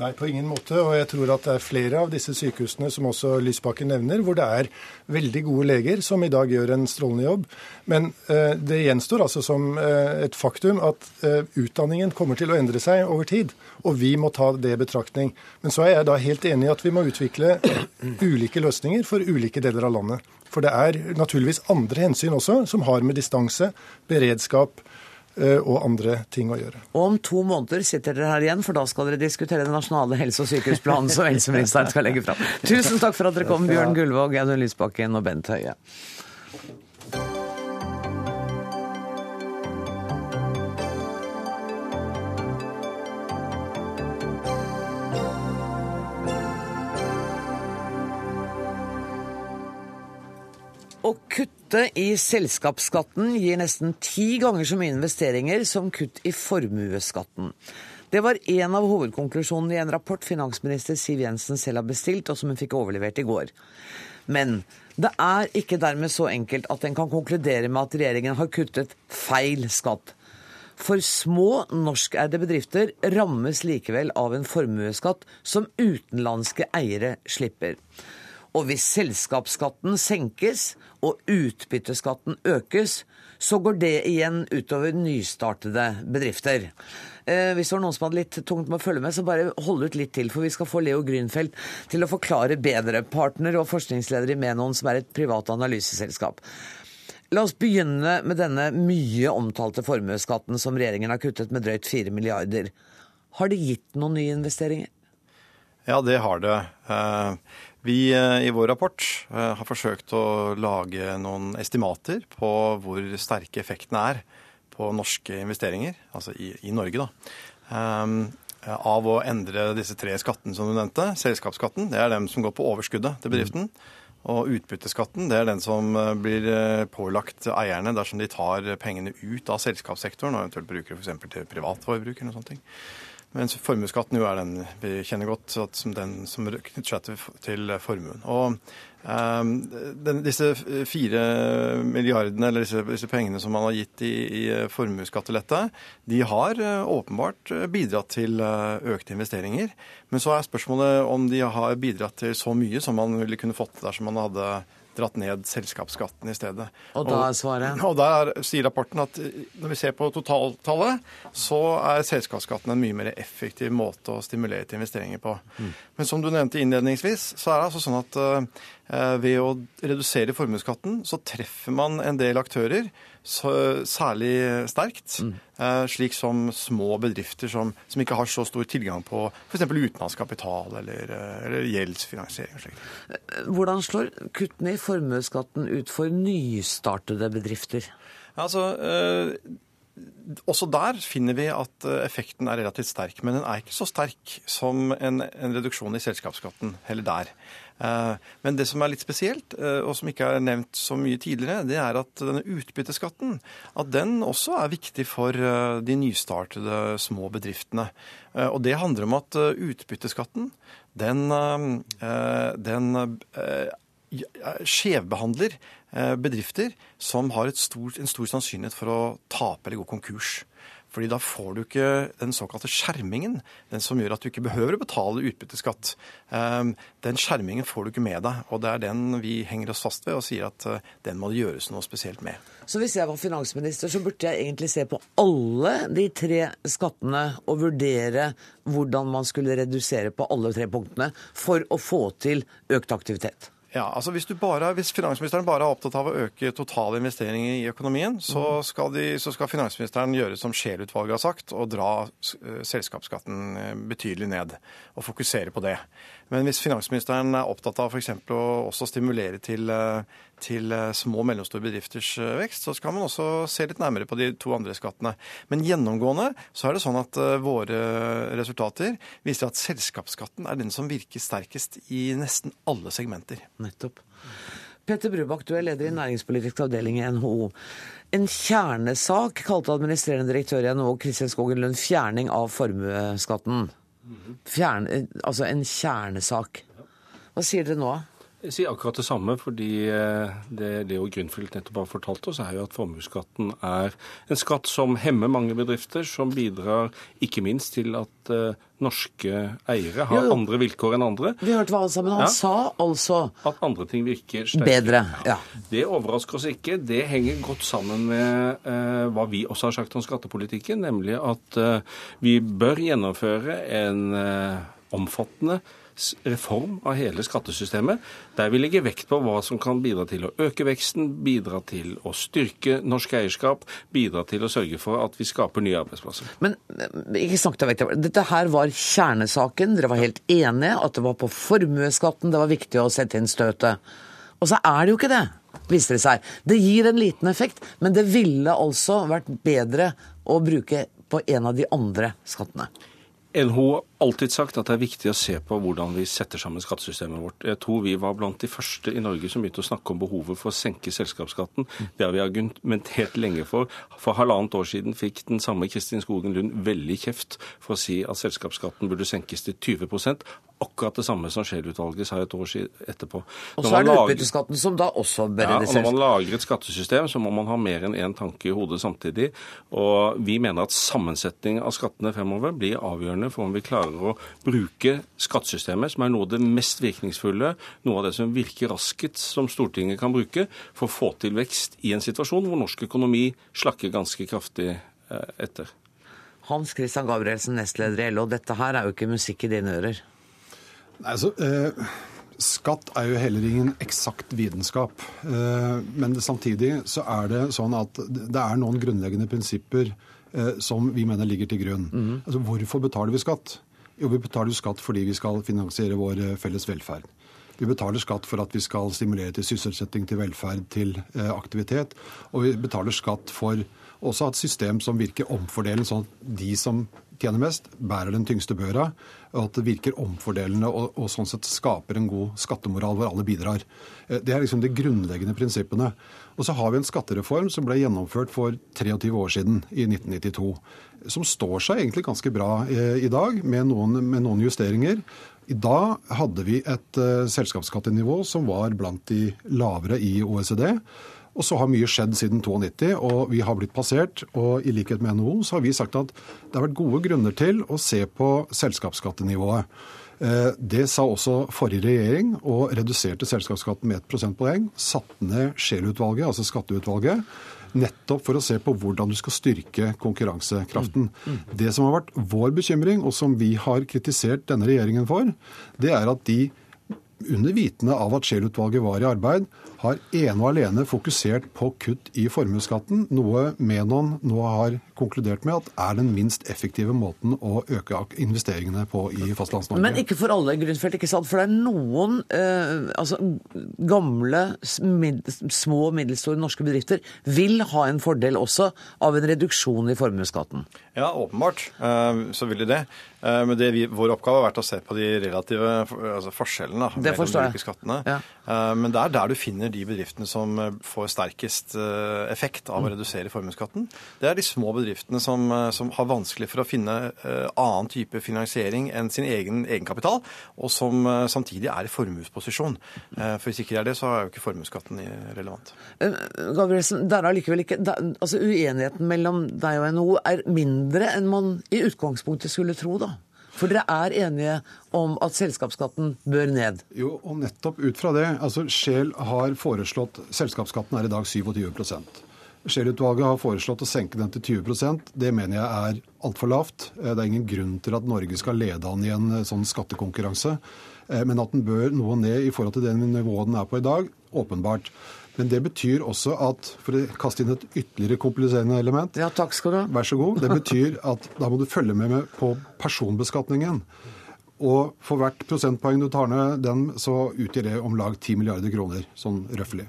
Nei, på ingen måte. Og jeg tror at det er flere av disse sykehusene, som også Lysbakken nevner, hvor det er veldig gode leger som i dag gjør en strålende jobb. Men eh, det gjenstår altså som eh, et faktum at eh, utdanningen kommer til å endre seg over tid. Og vi må ta det i betraktning. Men så er jeg da helt enig i at vi må utvikle ulike løsninger for ulike deler av landet. For det er naturligvis andre hensyn også, som har med distanse, beredskap, og andre ting å gjøre. Og om to måneder sitter dere her igjen, for da skal dere diskutere den nasjonale helse- og sykehusplanen som helseministeren skal legge fram. Tusen takk for at dere kom, Bjørn Gullvåg, Audun Lysbakken og Bent Høie. Å kutte i selskapsskatten gir nesten ti ganger så mye investeringer som kutt i formuesskatten. Det var en av hovedkonklusjonene i en rapport finansminister Siv Jensen selv har bestilt, og som hun fikk overlevert i går. Men det er ikke dermed så enkelt at en kan konkludere med at regjeringen har kuttet feil skatt. For små norskeide bedrifter rammes likevel av en formuesskatt som utenlandske eiere slipper. Og hvis selskapsskatten senkes og utbytteskatten økes, så går det igjen utover nystartede bedrifter. Eh, hvis det var noen som hadde litt tungt med å følge med, så bare hold ut litt til, for vi skal få Leo Grünfeldt til å forklare bedre. Partner og forskningsleder i Menon, som er et privat analyseselskap. La oss begynne med denne mye omtalte formuesskatten som regjeringen har kuttet med drøyt 4 milliarder. Har det gitt noen nye investeringer? Ja, det har det. Eh, vi eh, i vår rapport eh, har forsøkt å lage noen estimater på hvor sterke effektene er på norske investeringer, altså i, i Norge, da. Av å endre disse tre skattene som du nevnte. Selskapsskatten, det er dem som går på overskuddet til bedriften. Og utbytteskatten, det er den som blir pålagt eierne dersom de tar pengene ut av selskapssektoren og eventuelt bruker det f.eks. til privat forbruk eller noe sånt. Mens formuesskatten jo er den vi kjenner godt, som den som knytter seg til, til formuen. Og um, den, disse fire milliardene, eller disse, disse, pengene som man har gitt i, i formuesskattelette, de har uh, åpenbart bidratt til økte investeringer. Men så er spørsmålet om de har bidratt til så mye som man ville kunne fått dersom man hadde dratt ned selskapsskatten i stedet. Og da er svaret? Og, der sier rapporten at når vi ser på totaltallet, så er selskapsskatten en mye mer effektiv måte å stimulere til investeringer på. Mm. Men som du nevnte innledningsvis, så er det altså sånn at uh, ved å redusere formuesskatten, så treffer man en del aktører særlig sterkt. Mm. Eh, slik som små bedrifter som, som, ikke har så stor tilgang på f.eks. utenlandsk kapital eller, eh, eller gjeldsfinansiering. Slik. Eh, hvordan slår kuttene i formuesskatten ut for nystartede bedrifter? Altså, også der finner vi at eh, effekten er relativt sterk, men den er ikke så sterk som en, en reduksjon i selskapsskatten heller der. Eh, Men det som er litt spesielt, eh, og som ikke er nevnt så mye tidligere, det er at denne utbytteskatten at den også er viktig for eh, de nystartede små bedriftene. Og det handler om at utbytteskatten den, den eh, skjevbehandler eh, bedrifter som har stor, en stor sannsynlighet for å tape eller gå konkurs. Fordi da får du ikke den såkalte skjermingen, den som gjør at du ikke behøver å betale utbytteskatt. Eh, Den skjermingen får du ikke med deg, og det er den vi henger oss fast ved og sier at eh, den må det gjøres noe spesielt med. Så hvis jeg var finansminister, så burde jeg egentlig se på alle de tre skattene og vurdere hvordan man skulle redusere på alle tre punktene for å få til økt aktivitet. Ja, altså hvis, du bare, hvis finansministeren bare er opptatt av å øke totale investeringer i økonomien, så skal, de, så skal finansministeren gjøre som Scheel-utvalget har sagt, og dra eh, selskapsskatten eh, betydelig ned. Og fokusere på det. Men hvis finansministeren er opptatt av f.eks. å også stimulere til, eh, til eh, små og mellomstore bedrifters eh, vekst, så skal man også se litt nærmere på de to andre skattene. Men gjennomgående så er det sånn at eh, våre resultater viser at selskapsskatten er den som virker sterkest i nesten alle segmenter. Nettopp. Petter Brubakk, du er leder i næringspolitisk avdeling i NHO. En kjernesak kalte administrerende direktør i NHO Kristin Skogen Lund fjerning av formuesskatten. Fjerne, altså en kjernesak. Hva sier dere nå? Jeg sier akkurat det samme, fordi eh, det Leo Grünfeldt nettopp har fortalt oss, er jo at formuesskatten er en skatt som hemmer mange bedrifter, som bidrar ikke minst til at eh, norske eiere har Jo, jo. andre vilkår enn andre. Vi hørte hva han sa, men Han Ja. sa altså At andre ting virker sterkere. bedre. Ja. Det overrasker oss ikke. Det henger godt sammen med eh, hva vi også har sagt om skattepolitikken, nemlig at eh, vi bør gjennomføre en eh, omfattende reform av hele skattesystemet, der vi legger vekt på hva som kan bidra til å øke veksten, bidra til å styrke norsk eierskap, bidra til å sørge for at vi skaper nye arbeidsplasser. Men ikke snakk deg vekk. Dette her var kjernesaken. Dere var helt enige at det var på formuesskatten det var viktig å sette inn støtet. Og så er det jo ikke det, viser det seg. Det gir en liten effekt, men det ville altså vært bedre å bruke på en av de andre skattene. NHO har alltid sagt at det er viktig å se på hvordan vi setter sammen skattesystemet vårt. Jeg tror vi var blant de første i Norge som begynte å snakke om behovet for å senke selskapsskatten. Det har vi argumentert lenge for. For halvannet år siden fikk den samme Kristin Skogen Lund veldig kjeft for å si at selskapsskatten burde senkes til 20 Akkurat det samme som Scheel-utvalget sa et år etterpå. Og så er det utbytteskatten som da også bør ja, og Når man lager et skattesystem, så må man ha mer enn én tanke i hodet samtidig. Og vi mener at sammensetning av skattene fremover blir avgjørende for om vi klarer å bruke skattesystemet, som er noe av det mest virkningsfulle, noe av det som virker raskest, som Stortinget kan bruke, for å få til vekst i en situasjon hvor norsk økonomi slakker ganske kraftig eh, etter. Hans Christian Gabrielsen, nestleder i LO, dette her er jo ikke musikk i dine ører. Altså, eh, skatt er jo heller ingen eksakt vitenskap. Eh, men det, samtidig så er det sånn at det er noen grunnleggende prinsipper eh, som vi mener ligger til grunn. Altså, hvorfor betaler vi skatt? Jo, vi betaler skatt fordi vi skal finansiere vår eh, felles velferd. Vi betaler skatt for at vi skal stimulere til sysselsetting, til velferd, til eh, aktivitet. Og vi betaler skatt for også et system som virker omfordelende, sånn at de som tjener mest, bærer den tyngste børa. Og at det virker omfordelende og, og sånn sett skaper en god skattemoral hvor alle bidrar. Eh, Det er liksom de grunnleggende prinsippene. Og så har vi en skattereform som ble gjennomført for 23 år siden, i 1992. Som står seg egentlig ganske bra eh, i dag, med noen, med noen justeringer. I dag hadde vi et uh, selskapsskattenivå som var blant de lavere i OECD. Og så har mye skjedd siden 92, og vi har blitt passert. Og i likhet med NHO så har vi sagt at det har vært gode grunner til å se på selskapsskattenivået. Eh, Det sa også forrige regjering, og reduserte selskapsskatten med 1 prosentpoeng. Satte ned Scheel-utvalget, altså skatteutvalget, nettopp for å se på hvordan du skal styrke konkurransekraften. Det som har vært vår bekymring, og som vi har kritisert denne regjeringen for, det er at de under vitende av at Scheel-utvalget var i arbeid, har ene og alene fokusert på kutt i formuesskatten, noe Menon nå har konkludert med at er den minst effektive måten å øke investeringene på i Fastlands-Norge. Men ikke for alle, Grunfeldt, ikke sant? For det er noen eh, altså, gamle, små og middelstore norske bedrifter vil ha en fordel også av en reduksjon i formuesskatten. Ja, åpenbart eh, så vil de det. Eh, men det vi, vår oppgave har vært å se på de relative altså forskjellene da, mellom forstår jeg. skattene. Ja. Eh, men det er der du finner de bedriftene som eh, får sterkest effekt av å mm. redusere formuesskatten. Det er de små bedriftene som, som, har vanskelig for å finne annen type finansiering enn sin egen egenkapital, og som samtidig er i formuesposisjon. For hvis ikke det er det, så er jo ikke formuesskatten relevant. Gabrielsen, der er likevel ikke altså Uenigheten mellom deg og NHO er mindre enn man i utgangspunktet skulle tro, da? For dere er enige om at selskapsskatten bør ned? Jo, og nettopp ut fra det. altså Scheel har foreslått Selskapsskatten er i dag 27% Scheel-utvalget har foreslått å senke den til 20% Det mener jeg er altfor lavt. Eh, det er ingen grunn til at Norge skal lede an i en eh, sånn skattekonkurranse. Eh, men at den bør noe ned i forhold til det nivået den er på i dag, åpenbart. Men det betyr også at For å kaste inn et ytterligere kompliserende element Ja, takk skal du ha. Vær så god. Det betyr at da må du følge med, med på personbeskatningen. Og for hvert prosentpoeng du tar ned den, så utgjør det om lag 10 milliarder kroner, sånn røffelig.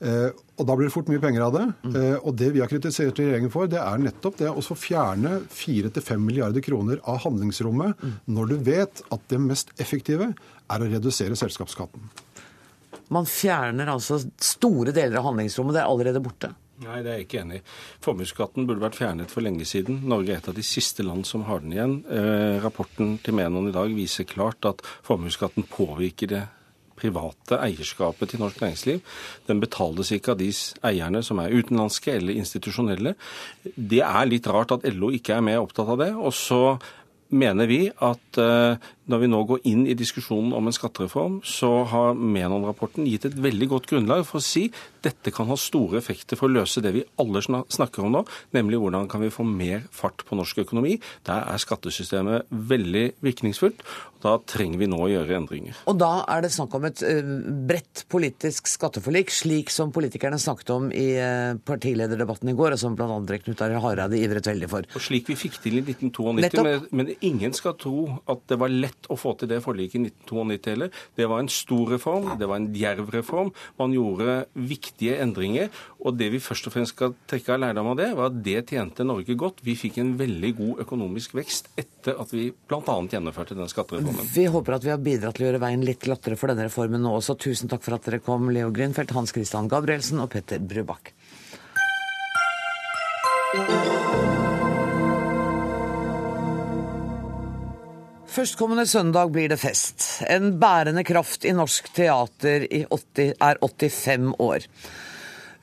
Eh, og da blir det fort mye penger av det. Eh, og det vi har kritisert regjeringen for, det er nettopp det å fjerne 4-5 milliarder kroner av handlingsrommet mm. når du vet at det mest effektive er å redusere selskapsskatten. Man fjerner altså store deler av handlingsrommet. Det er allerede borte. Nei, det er jeg ikke enig i. Formuesskatten burde vært fjernet for lenge siden. Norge er et av de siste land som har den igjen. Eh, rapporten til Menon i dag viser klart at formuesskatten påvirker det private eierskapet til norsk næringsliv. Den betales ikke av de eierne som er utenlandske eller institusjonelle. Det er litt rart at LO ikke er mer opptatt av det. Og så mener vi at eh, når vi nå går inn i diskusjonen om en skattereform, så har Menon-rapporten gitt et veldig godt grunnlag for å si dette kan ha store effekter for å løse det vi alle snakker om nå, nemlig hvordan kan vi få mer fart på norsk økonomi. Der er skattesystemet veldig virkningsfullt. og Da trenger vi nå å gjøre endringer. Og da er det snakk om et eh, bredt politisk skatteforlik, slik som politikerne snakket om i eh, partilederdebatten i går, og som bl.a. Knut Arild Hareide ivret veldig for. Og slik vi fikk til i 1992, men, men ingen skal tro at det var lett lett å få til det forliket i 1992 heller. Det var en stor reform, det var en djerv reform. Man gjorde viktige endringer. Og det vi først og fremst skal trekke av lærdom av det, var at det tjente Norge godt. Vi fikk en veldig god økonomisk vekst etter at vi bl.a. gjennomførte den skattereformen. Vi håper at vi har bidratt til å gjøre veien litt glattere for denne reformen nå også. Tusen takk for at dere kom, Leo Grünfeldt, Hans Christian Gabrielsen og Petter Brubakk. Førstkommende søndag blir det fest. En bærende kraft i norsk teater i 80, er 85 år.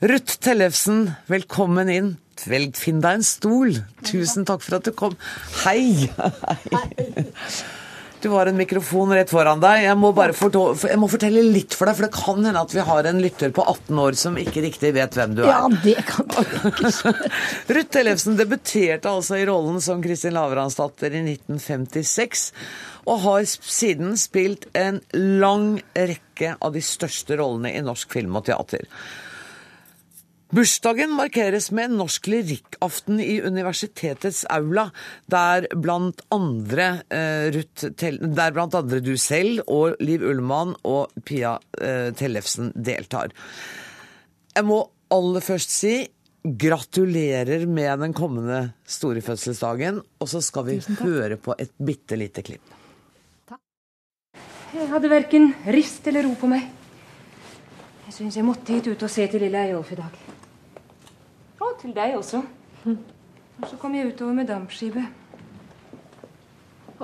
Ruth Tellefsen, velkommen inn. Vel, finn deg en stol. Tusen takk for at du kom. Hei! Hei. Du har en mikrofon rett foran deg. Jeg må bare jeg må fortelle litt for deg, for det kan hende at vi har en lytter på 18 år som ikke riktig vet hvem du er. Ja, det kan. Ruth Tellefsen debuterte altså i rollen som Kristin Lavransdatter i 1956, og har siden spilt en lang rekke av de største rollene i norsk film og teater. Bursdagen markeres med en norsk lyrikkaften i universitetets aula, der blant andre, eh, Ruth, der blant andre du selv og Liv Ullmann og Pia eh, Tellefsen deltar. Jeg må aller først si gratulerer med den kommende store fødselsdagen, og så skal vi høre på et bitte lite klipp. Takk. Jeg hadde verken rist eller ro på meg. Jeg syns jeg måtte hit ut og se til lille Eyolf i dag. Og til deg også. Og så kom jeg utover med dampskipet.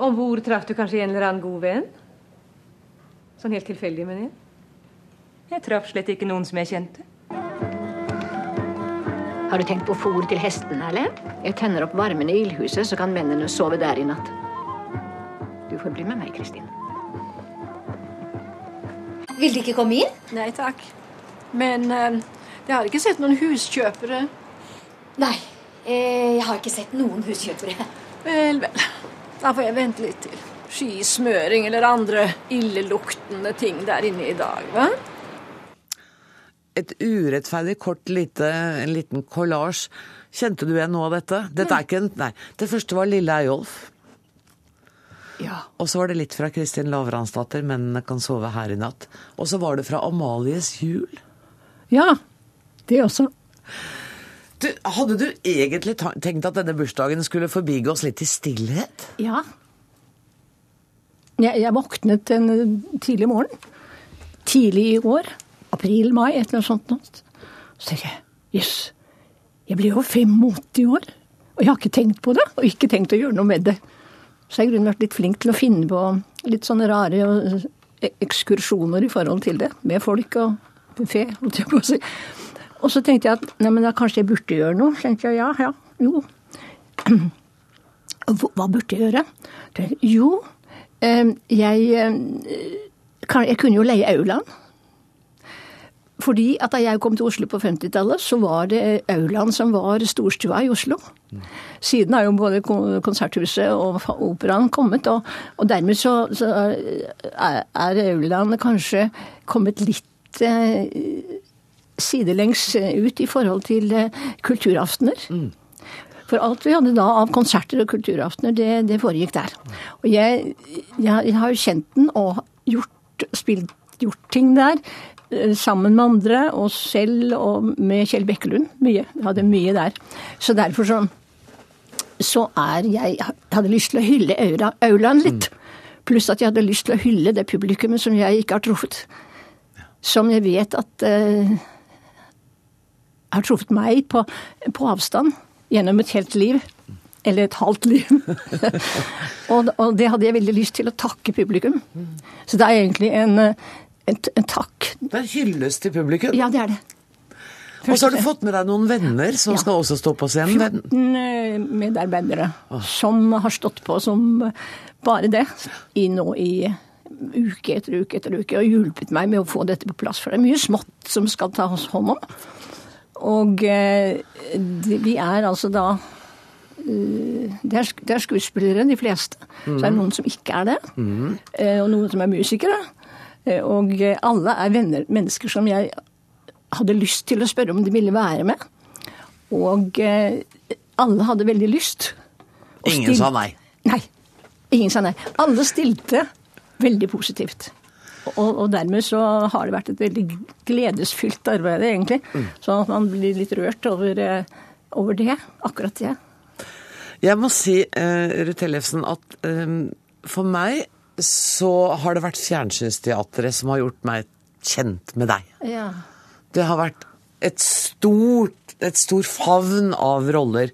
Om bord traff du kanskje en eller annen god venn? Sånn helt tilfeldig, mener jeg. Jeg traff slett ikke noen som jeg kjente. Har du tenkt på fôr til hestene, eller? Jeg tenner opp varmen i ildhuset, så kan mennene sove der i natt. Du får bli med meg, Kristin. Vil De ikke komme inn? Nei takk. Men uh, jeg har ikke sett noen huskjøpere. Nei, eh, jeg har ikke sett noen huskjøpere. Vel, vel. Da får jeg vente litt til. skismøring eller andre illeluktende ting der inne i dag, hva? Et urettferdig kort lite, en liten kollasj. Kjente du igjen noe av dette? Dette er ikke en, nei. Det første var Lille Eyolf. Ja. Og så var det litt fra Kristin Lavransdatter, 'Mennene kan sove her i natt'. Og så var det fra Amalies jul. Ja, det også. Du, hadde du egentlig tenkt at denne bursdagen skulle forbigås litt i stillhet? Ja. Jeg, jeg våknet en eh, tidlig morgen. Tidlig i år. April-mai, et eller annet sånt. Så tenker jeg jøss, jeg blir jo 85 år. Og jeg har ikke tenkt på det, og ikke tenkt å gjøre noe med det. Så jeg har i grunnen vært litt flink til å finne på litt sånne rare eh, ekskursjoner i forhold til det. Med folk og buffé, holdt jeg på å si. Og så tenkte jeg at nei, men da kanskje jeg burde gjøre noe. Så tenkte jeg ja, ja, jo. Hva burde jeg gjøre? Jo, eh, jeg, eh, jeg kunne jo leie aulaen. Fordi at da jeg kom til Oslo på 50-tallet, så var det aulaen som var storstua i Oslo. Siden har jo både Konserthuset og operaen kommet, og, og dermed så, så er aulaen kanskje kommet litt eh, sidelengs ut i forhold til kulturaftener. kulturaftener. For alt vi hadde da av konserter og kulturaftener, det, det foregikk der. Og jeg, jeg, har jo kjent den og gjort, spilt, gjort ting der. eh, Sammen med andre, og selv og med Kjell Bekkelund. Mye. Jeg hadde mye der. Så derfor så, så er jeg Jeg hadde lyst til å hylle aura, aulaen litt. Pluss at jeg hadde lyst til å hylle det publikummet som jeg ikke har truffet. Som jeg vet at eh, har truffet meg på, på avstand gjennom et helt liv. Eller et halvt liv. og, og det hadde jeg veldig lyst til å takke publikum. Så det er egentlig en, eh, en, en takk. Det er hyllest til publikum. Ja, det er det. Og så har du fått med deg noen venner som skal også stå på scenen. Venn- 14 medarbeidere medarbeidere som har stått på som bare det i nå i uke etter uke etter uke og hjulpet meg med å få dette på plass. For det er mye smått som skal tas hånd om. Og eh, de, vi er altså da eh, det er, det er skuespillere, de fleste. Så er det noen som ikke er det. eh, Og noen som er musikere. Eh, Og alle er venner, mennesker som jeg hadde lyst til å spørre om de ville være med. Og alle hadde veldig lyst. Og Ingen stilt- sa nei. Nei. Ingen sa nei. Alle stilte veldig positivt. Og, og dermed så har det vært et veldig gledesfylt arbeid, egentlig. Sånn at man blir litt rørt over, eh, over det. Akkurat det. Jeg må si, uh, Ruth Ellefsen, at um, for meg så har det vært Fjernsynsteatret som har gjort meg kjent med deg. Ja. Det har vært et stort, et stor favn av roller.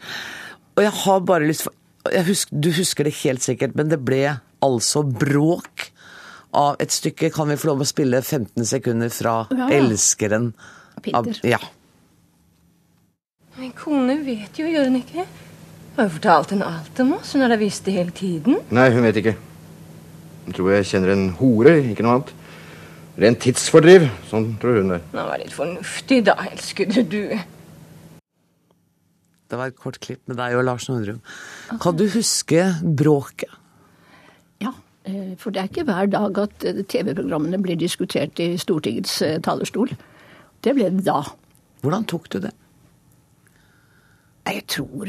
Og jeg har bare lyst for jeg husker, Du husker det helt sikkert, men det ble altså bråk av et stykke. Kan vi få lov å spille 15 sekunder fra Ja, ja. 'Elskeren'? Av, Peter. ja. Min kone vet jo, gjør hun ikke? Har jo fortalt henne alt om oss. Hun har da visst det hele tiden. Nei, hun vet ikke. Hun tror jeg kjenner en hore, ikke noe annet. Rent tidsfordriv. Sånn tror hun det. Nå var litt fornuftig da, elskede du. Det var et kort klipp med deg og Lars Nordrum. Kan du huske bråket? Eh, For det er ikke hver dag at eh, TV-programmene blir diskutert i Stortingets eh, talerstol. Det ble det da. Hvordan tok du det? Jeg tror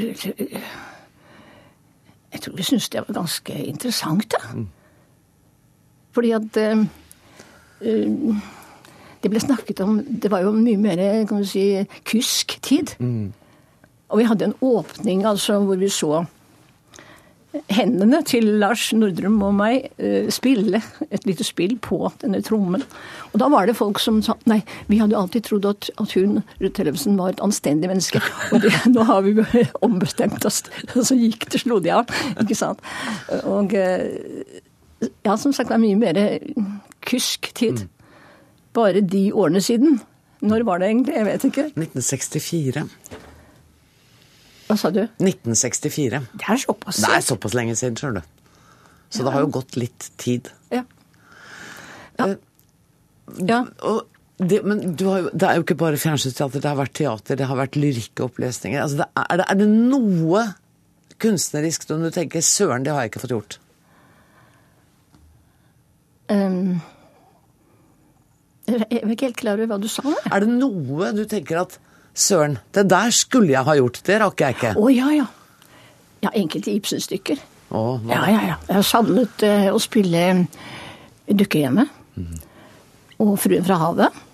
Jeg tror vi syntes det var ganske interessant, da. Fordi at eh, Det ble snakket om Det var jo mye mer kan du si, kysk tid. Og vi hadde en åpning altså, hvor vi så hendene til Lars Nordrum og meg eh, spille et lite spill på denne trommen. Og da var det folk som sa Nei, vi hadde alltid trodd at, at hun, Ruth Tellefsen, var et anstendig menneske. Og det, nå har vi ombestemt oss. Og så gikk det, slo de av. Ikke sant? Og eh, ja, som sagt, det er mye mer kysk tid. Bare de årene siden. Når var det egentlig? Jeg vet ikke. 1964. Hva sa du? 1964. Det er såpass Det er såpass lenge siden, du. Så det har jo gått litt tid. Ja. Ja. Og det, men du har det er jo ikke bare fjernsynsteater, det har vært teater, det har vært lyrikkopplesninger. Altså det, er, er det noe kunstnerisk som du tenker 'søren, det har jeg ikke fått gjort'? Um, jeg er ikke helt klar over hva du sa. Er det noe du tenker at søren, det der skulle jeg ha gjort, det rakk jeg ikke? Å ja, ja. Ja, enkelte Ibsen-stykker. Hva Ja, ja, ja. Jeg savnet uh, å spille Dukkehjemmet mm. og Fruen fra havet.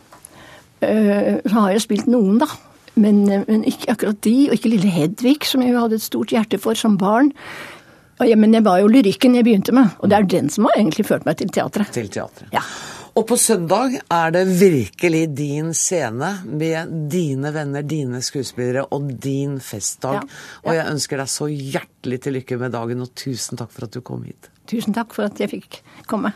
Uh, så har jeg spilt noen, da. Men, uh, men ikke akkurat de, og ikke lille Hedvig, som jeg hadde et stort hjerte for som barn. Og ja, men det var jo lyrikken jeg begynte med, og det er den som har egentlig ført meg til teatret. Til teatret. Ja. Og på søndag er det virkelig din scene med dine venner, dine skuespillere og din festdag. Ja, ja. Og jeg ønsker deg så hjertelig til lykke med dagen, og tusen takk for at du kom hit. Tusen takk for at jeg fikk komme.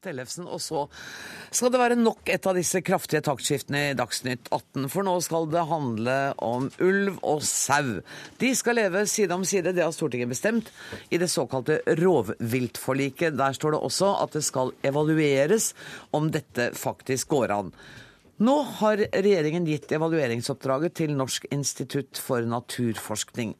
Tellefsen, og så skal det være nok et av disse kraftige taktskiftene i Dagsnytt 18, for nå skal det handle om ulv og sau. De skal leve side om side, det har Stortinget bestemt, i det såkalte rovviltforliket. Der står det også at det skal evalueres om dette faktisk går an. Nå har regjeringen gitt evalueringsoppdraget til Norsk institutt for naturforskning.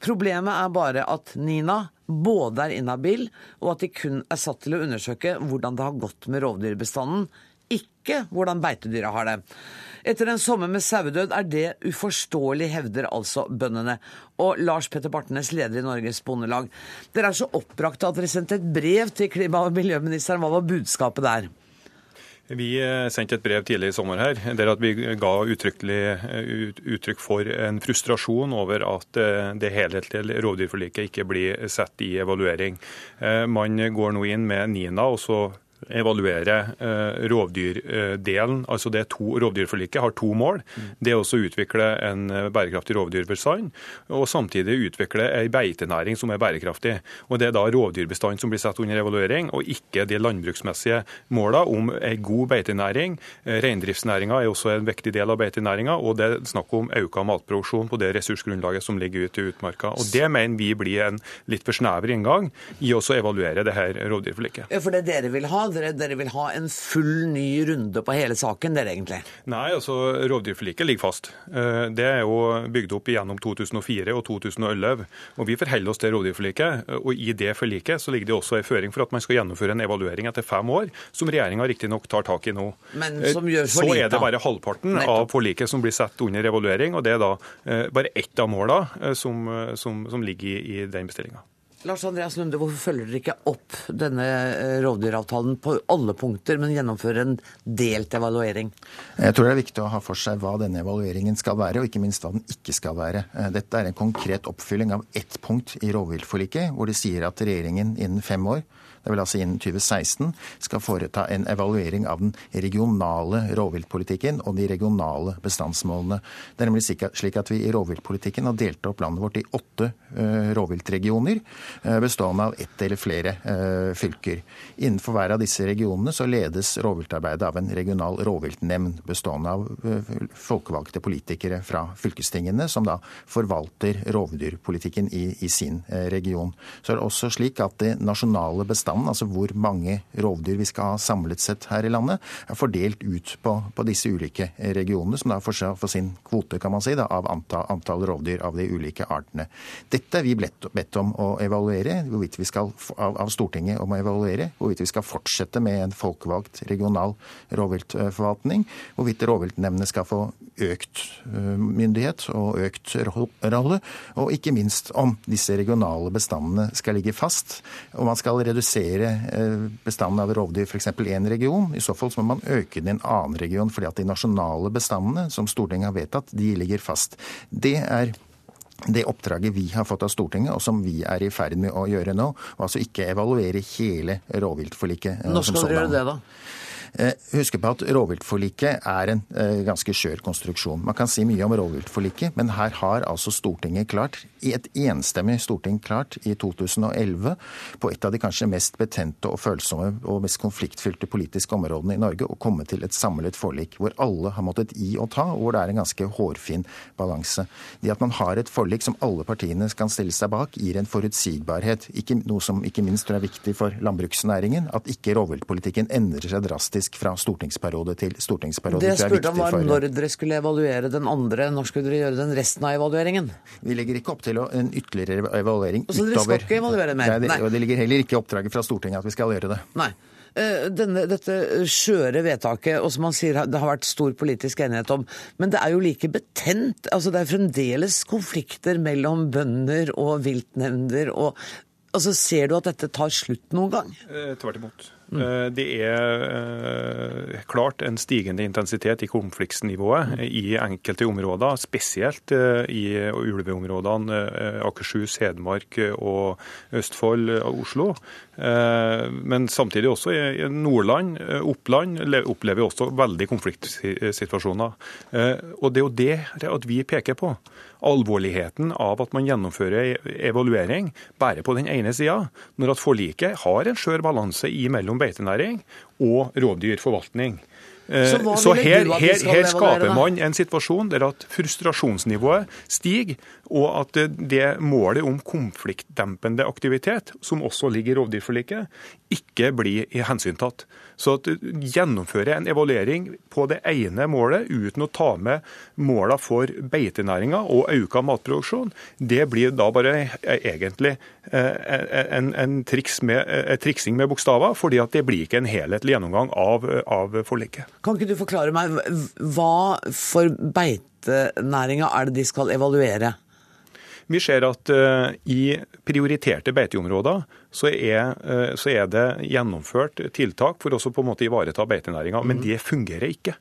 Problemet er bare at Nina både er inhabil, og at de kun er satt til å undersøke hvordan det har gått med rovdyrbestanden, ikke hvordan beitedyra har det. Etter en sommer med sauedød er det uforståelig, hevder altså bøndene. Og Lars Petter Bartnes, leder i Norges Bondelag, dere er så oppbrakte at dere sendte et brev til klima- og miljøministeren. Hva var budskapet der? Vi eh, sendte et brev tidlig i sommer her, der at vi ga eh, uttrykk for en frustrasjon over at eh, det helhetlige rovdyrforliket ikke blir sett i evaluering. Man går nå inn med NINA og så evaluere eh, rovdyrdelen. Altså det to, Rovdyrforliket har to mål. Det er også å utvikle en eh, bærekraftig rovdyrbestand, og samtidig utvikle ei beitenæring som er bærekraftig. Og Det er da rovdyrbestanden som blir satt under evaluering, og ikke de landbruksmessige målene om ei god beitenæring. Eh, Reindriftsnæringa er også en viktig del av beitenæringa, og det er snakk om økt matproduksjon på det ressursgrunnlaget som ligger ute i utmarka. Og Det mener vi blir en litt for snever inngang i å evaluere det her rovdyrforliket. For det dere vil ha, dere, dere vil ha en full ny runde på hele saken, dere egentlig? Nei, altså rovdyrforliket ligger fast. Eh, Det er jo bygd opp gjennom 2004 og 2011. og Vi forholder oss til rovdyrforliket. eh, og I det forliket så ligger det også en føring for at man skal gjennomføre en evaluering etter fem år, som regjeringa riktignok tar tak i nå. Men Eh, som gjør for så er det bare halvparten av forliket som blir satt under evaluering, og det er da bare ett av måla som, som, som ligger i, i den bestillinga. Lars Andreas Lunde, hvorfor følger dere ikke opp denne eh, rovdyravtalen på alle punkter, men gjennomfører en delt evaluering? Jeg tror det er viktig å ha for seg hva denne evalueringen skal være, og ikke minst hva den ikke skal være. Eh, Dette er en konkret oppfylling av ett punkt i rovviltforliket, hvor de sier at regjeringen innen fem år det vil altså innen 2016, skal foreta en evaluering av den regionale rovviltpolitikken og de regionale bestandsmålene. Det er nemlig slik- at vi i rovviltpolitikken har delt opp landet vårt i åtte eh, rovviltregioner, eh, bestående av ett eller flere eh, fylker. Innenfor hver av disse regionene så ledes rovviltarbeidet av en regional rovviltnemnd, bestående av folkevalgte politikere fra fylkestingene, som da forvalter rovdyrpolitikken i, i sin region. Så er det også slik at det nasjonale bestanden, altså hvor mange rovdyr vi skal ha samlet sett her i landet, er fordelt ut på, på disse ulike eh, regionene, som da får, får sin kvote kan man si, da, av antall, antall rovdyr av de ulike artene. Dette er vi bedt om å evaluere, hvorvidt vi skal, av, av Stortinget om å evaluere, hvorvidt vi skal fortsette med en folkevalgt regional rovviltforvaltning, hvorvidt rovviltnemndene skal få økt eh, myndighet og økt rolle, og ikke minst om disse regionale bestandene skal ligge fast, og man skal redusere eh, bestanden av rovdyr f.eks. i en region. I så fall så må man øke den i en annen region, fordi at de nasjonale bestandene som Stortinget har vedtatt, de ligger fast. Det er det oppdraget vi har fått av Stortinget, og som vi er i ferd med å gjøre nå, og altså ikke evaluere hele rovviltforliket. eh, Når skal dere gjøre det, da? Eh, Husk på at rovviltforliket er en eh, ganske skjør konstruksjon. Man kan si mye om rovviltforliket, men her har altså Stortinget klart, i et enstemmig storting klart i 2011, på et av de kanskje mest betente og følsomme og mest konfliktfylte politiske områdene i Norge, å komme til et samlet forlik hvor alle har måttet gi og ta, og hvor det er en ganske hårfin balanse. Det at man har et forlik som alle partiene kan stille seg bak, gir en forutsigbarhet. Ikke, noe som ikke minst tror jeg er viktig for landbruksnæringen. At ikke rovviltpolitikken endrer seg drastisk faktisk fra stortingsperiode til stortingsperiode. Det jeg er spurte om var når dere skulle evaluere den andre. Når skulle dere gjøre den resten av evalueringen? Vi legger ikke opp til en ytterligere evaluering utover. så dere skal ikke evaluere mer? Nei, det, Nei. og det ligger heller ikke i oppdraget fra Stortinget at vi skal gjøre det. Nei. Eh, Denne, dette skjøre vedtaket, og som han sier det har vært stor politisk enighet om, men det er jo like betent. altså Det er fremdeles konflikter mellom bønder og viltnemnder. og altså Ser du at dette tar slutt noen gang? Eh, Tvert imot. Eh, Det er eh, klart en stigende intensitet i konfliktsnivået i enkelte områder, spesielt eh, i ulveområdene eh, Akershus, Hedmark eh, og Østfold og Oslo. Eh, Men samtidig også i Nordland, eh, Oppland, opplever vi også veldig konfliktsituasjoner. Eh, Og det er jo det at vi peker på. Alvorligheten av at man gjennomfører evaluering bare på den ene sida, når at forliket har en skjør balanse i mellom beitenæring og rovdyrforvaltning. Eh, Så Så her, her, her skaper man en situasjon der at frustrasjonsnivået stiger, og at det- målet om konfliktdempende aktivitet, som også ligger i rovdyrforliket, ikke blir hensyntatt. Så at gjennomføre en evaluering på det ene målet uten å ta med måla for beitenæringa og økt matproduksjon, det blir da bare eh, egentlig eh, en, en triks med, en triksing med bokstaver, fordi at det blir ikke en helhetlig gjennomgang av, av forliket. Kan ikke du forklare meg hva for beitenæringa er det de skal evaluere? Vi ser at eh, i prioriterte beiteområder så er, eh, så er det gjennomført tiltak for også på en måte ivareta beitenæringa, men det fungerer ikke.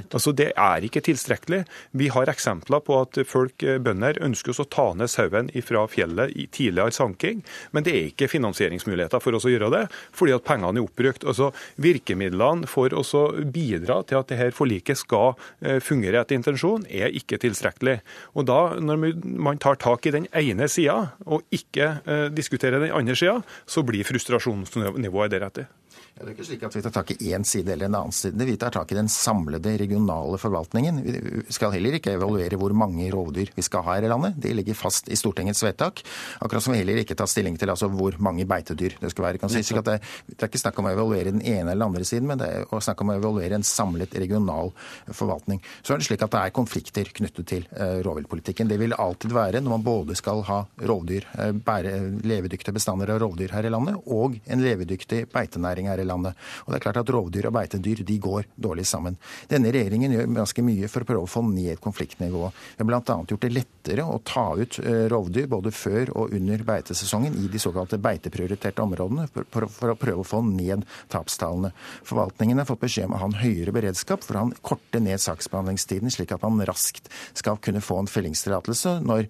Altså Det er ikke tilstrekkelig. Vi har eksempler på at folk, eh, bønder, ønsker å ta ned sauen fra fjellet i tidligere sanking, men det er ikke finansieringsmuligheter for oss å gjøre det, fordi at pengene er oppbrukt. Altså Virkemidlene for å bidra til at dette forliket skal eh, fungere etter intensjon, er ikke tilstrekkelig. Og da, Når man tar tak i den ene sida og ikke eh, diskuterer den andre sida, så blir frustrasjonsnivået deretter. Det er ikke slik at vi tar tak i én side eller en annen side. Vi tar tak i den samlede regionale forvaltningen. Vi skal heller ikke evaluere hvor mange rovdyr vi skal ha her i landet. Det ligger fast i Stortingets vedtak. Akkurat som vi heller ikke tar stilling til altså, hvor mange beitedyr det skal være. Kan si, det er ikke snakk om å evaluere den ene eller andre siden, men det er å snakke om å evaluere en samlet regional forvaltning. Så er det slik at det er konflikter knyttet til eh, rovviltpolitikken. Det vil alltid være når man både skal ha rovdyr, eh, bære, levedyktige bestander av rovdyr her i landet, og en levedyktig beitenæring her i landet. Og det er klart at Rovdyr og beitedyr de går dårlig sammen. Denne regjeringen gjør ganske mye for å prøve å få ned konfliktnivået. Vi har bl.a. gjort det lettere å ta ut eh, rovdyr både før og under beitesesongen i de såkalte beiteprioriterte områdene, for, å prøve å få ned tapstallene. Forvaltningen har fått beskjed om å ha en høyere beredskap for å korte ned saksbehandlingstiden, slik at man raskt skal kunne få en fellingstillatelse når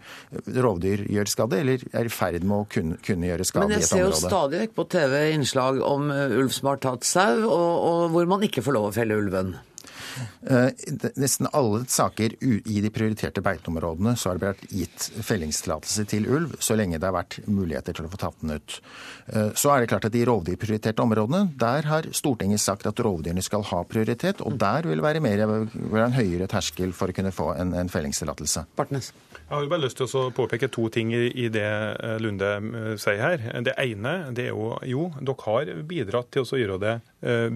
rovdyr gjør skade eller er i ferd med å kunne, kunne gjøre skade i et område. Men jeg ser jo stadig vekk på TV innslag om eh, ulv som har tatt sau, og, og hvor man ikke får lov å felle ulven. Eh, Nesten alle saker i de prioriterte beiteområdene så har det vært gitt fellingstillatelse til ulv så lenge det har vært muligheter til å få tatt den ut. Eh, Så er det klart at de rovdyrprioriterte områdene, der har Stortinget sagt at rovdyrene skal ha prioritet, og der vil det være, mer, være en høyere terskel for å kunne få en, en fellingstillatelse. Bartnes. Jeg har jo bare lyst til å påpeke to ting i det eh, Lunde eh, sier her. Det ene det er jo jo, dere har bidratt til å gjøre det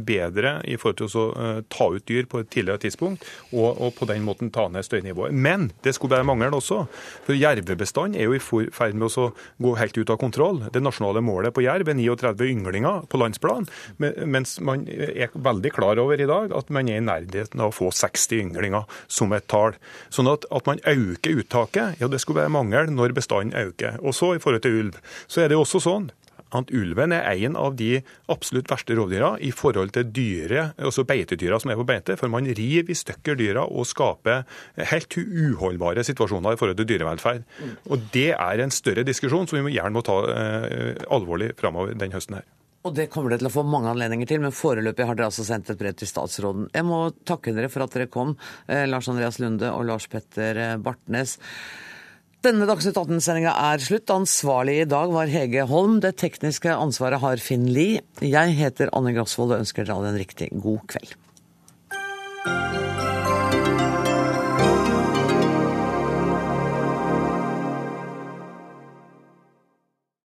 bedre i forhold til å eh, ta ut dyr på et tidligere tidspunkt, og, på den måten ta ned støynivået. Men det skulle være mangel også. For jervebestanden er jo i ferd med å gå helt ut av kontroll. Det nasjonale målet på jerv er 39 ynglinger på landsplan, mens man er veldig klar over i dag at man er i nærheten av å få 60 ynglinger som et tall. Sånn at, at man øker uttaket, ja det skulle være mangel når bestanden øker. Og så i forhold til ulv, så er det også sånn at ulven er en av de absolutt verste rovdyra i forhold til dyre, altså beitedyra som er på beite. For man river i stykker dyra og skaper helt uholdbare situasjoner i forhold til dyrevelferd. Og det er en større diskusjon som vi gjerne må ta eh, alvorlig framover den høsten her. Og det kommer dere til å få mange anledninger til, men foreløpig har dere altså sendt et brev til statsråden. Jeg må takke dere for at dere kom, eh, Lars Andreas Lunde og Lars Petter eh, Bartnes. Denne Dagsnytt 18-sendinga er slutt. Ansvarlig i dag var Hege Holm. Det tekniske ansvaret har Finn Lie. Jeg heter Anne Grosvold og ønsker dere alle en riktig god kveld.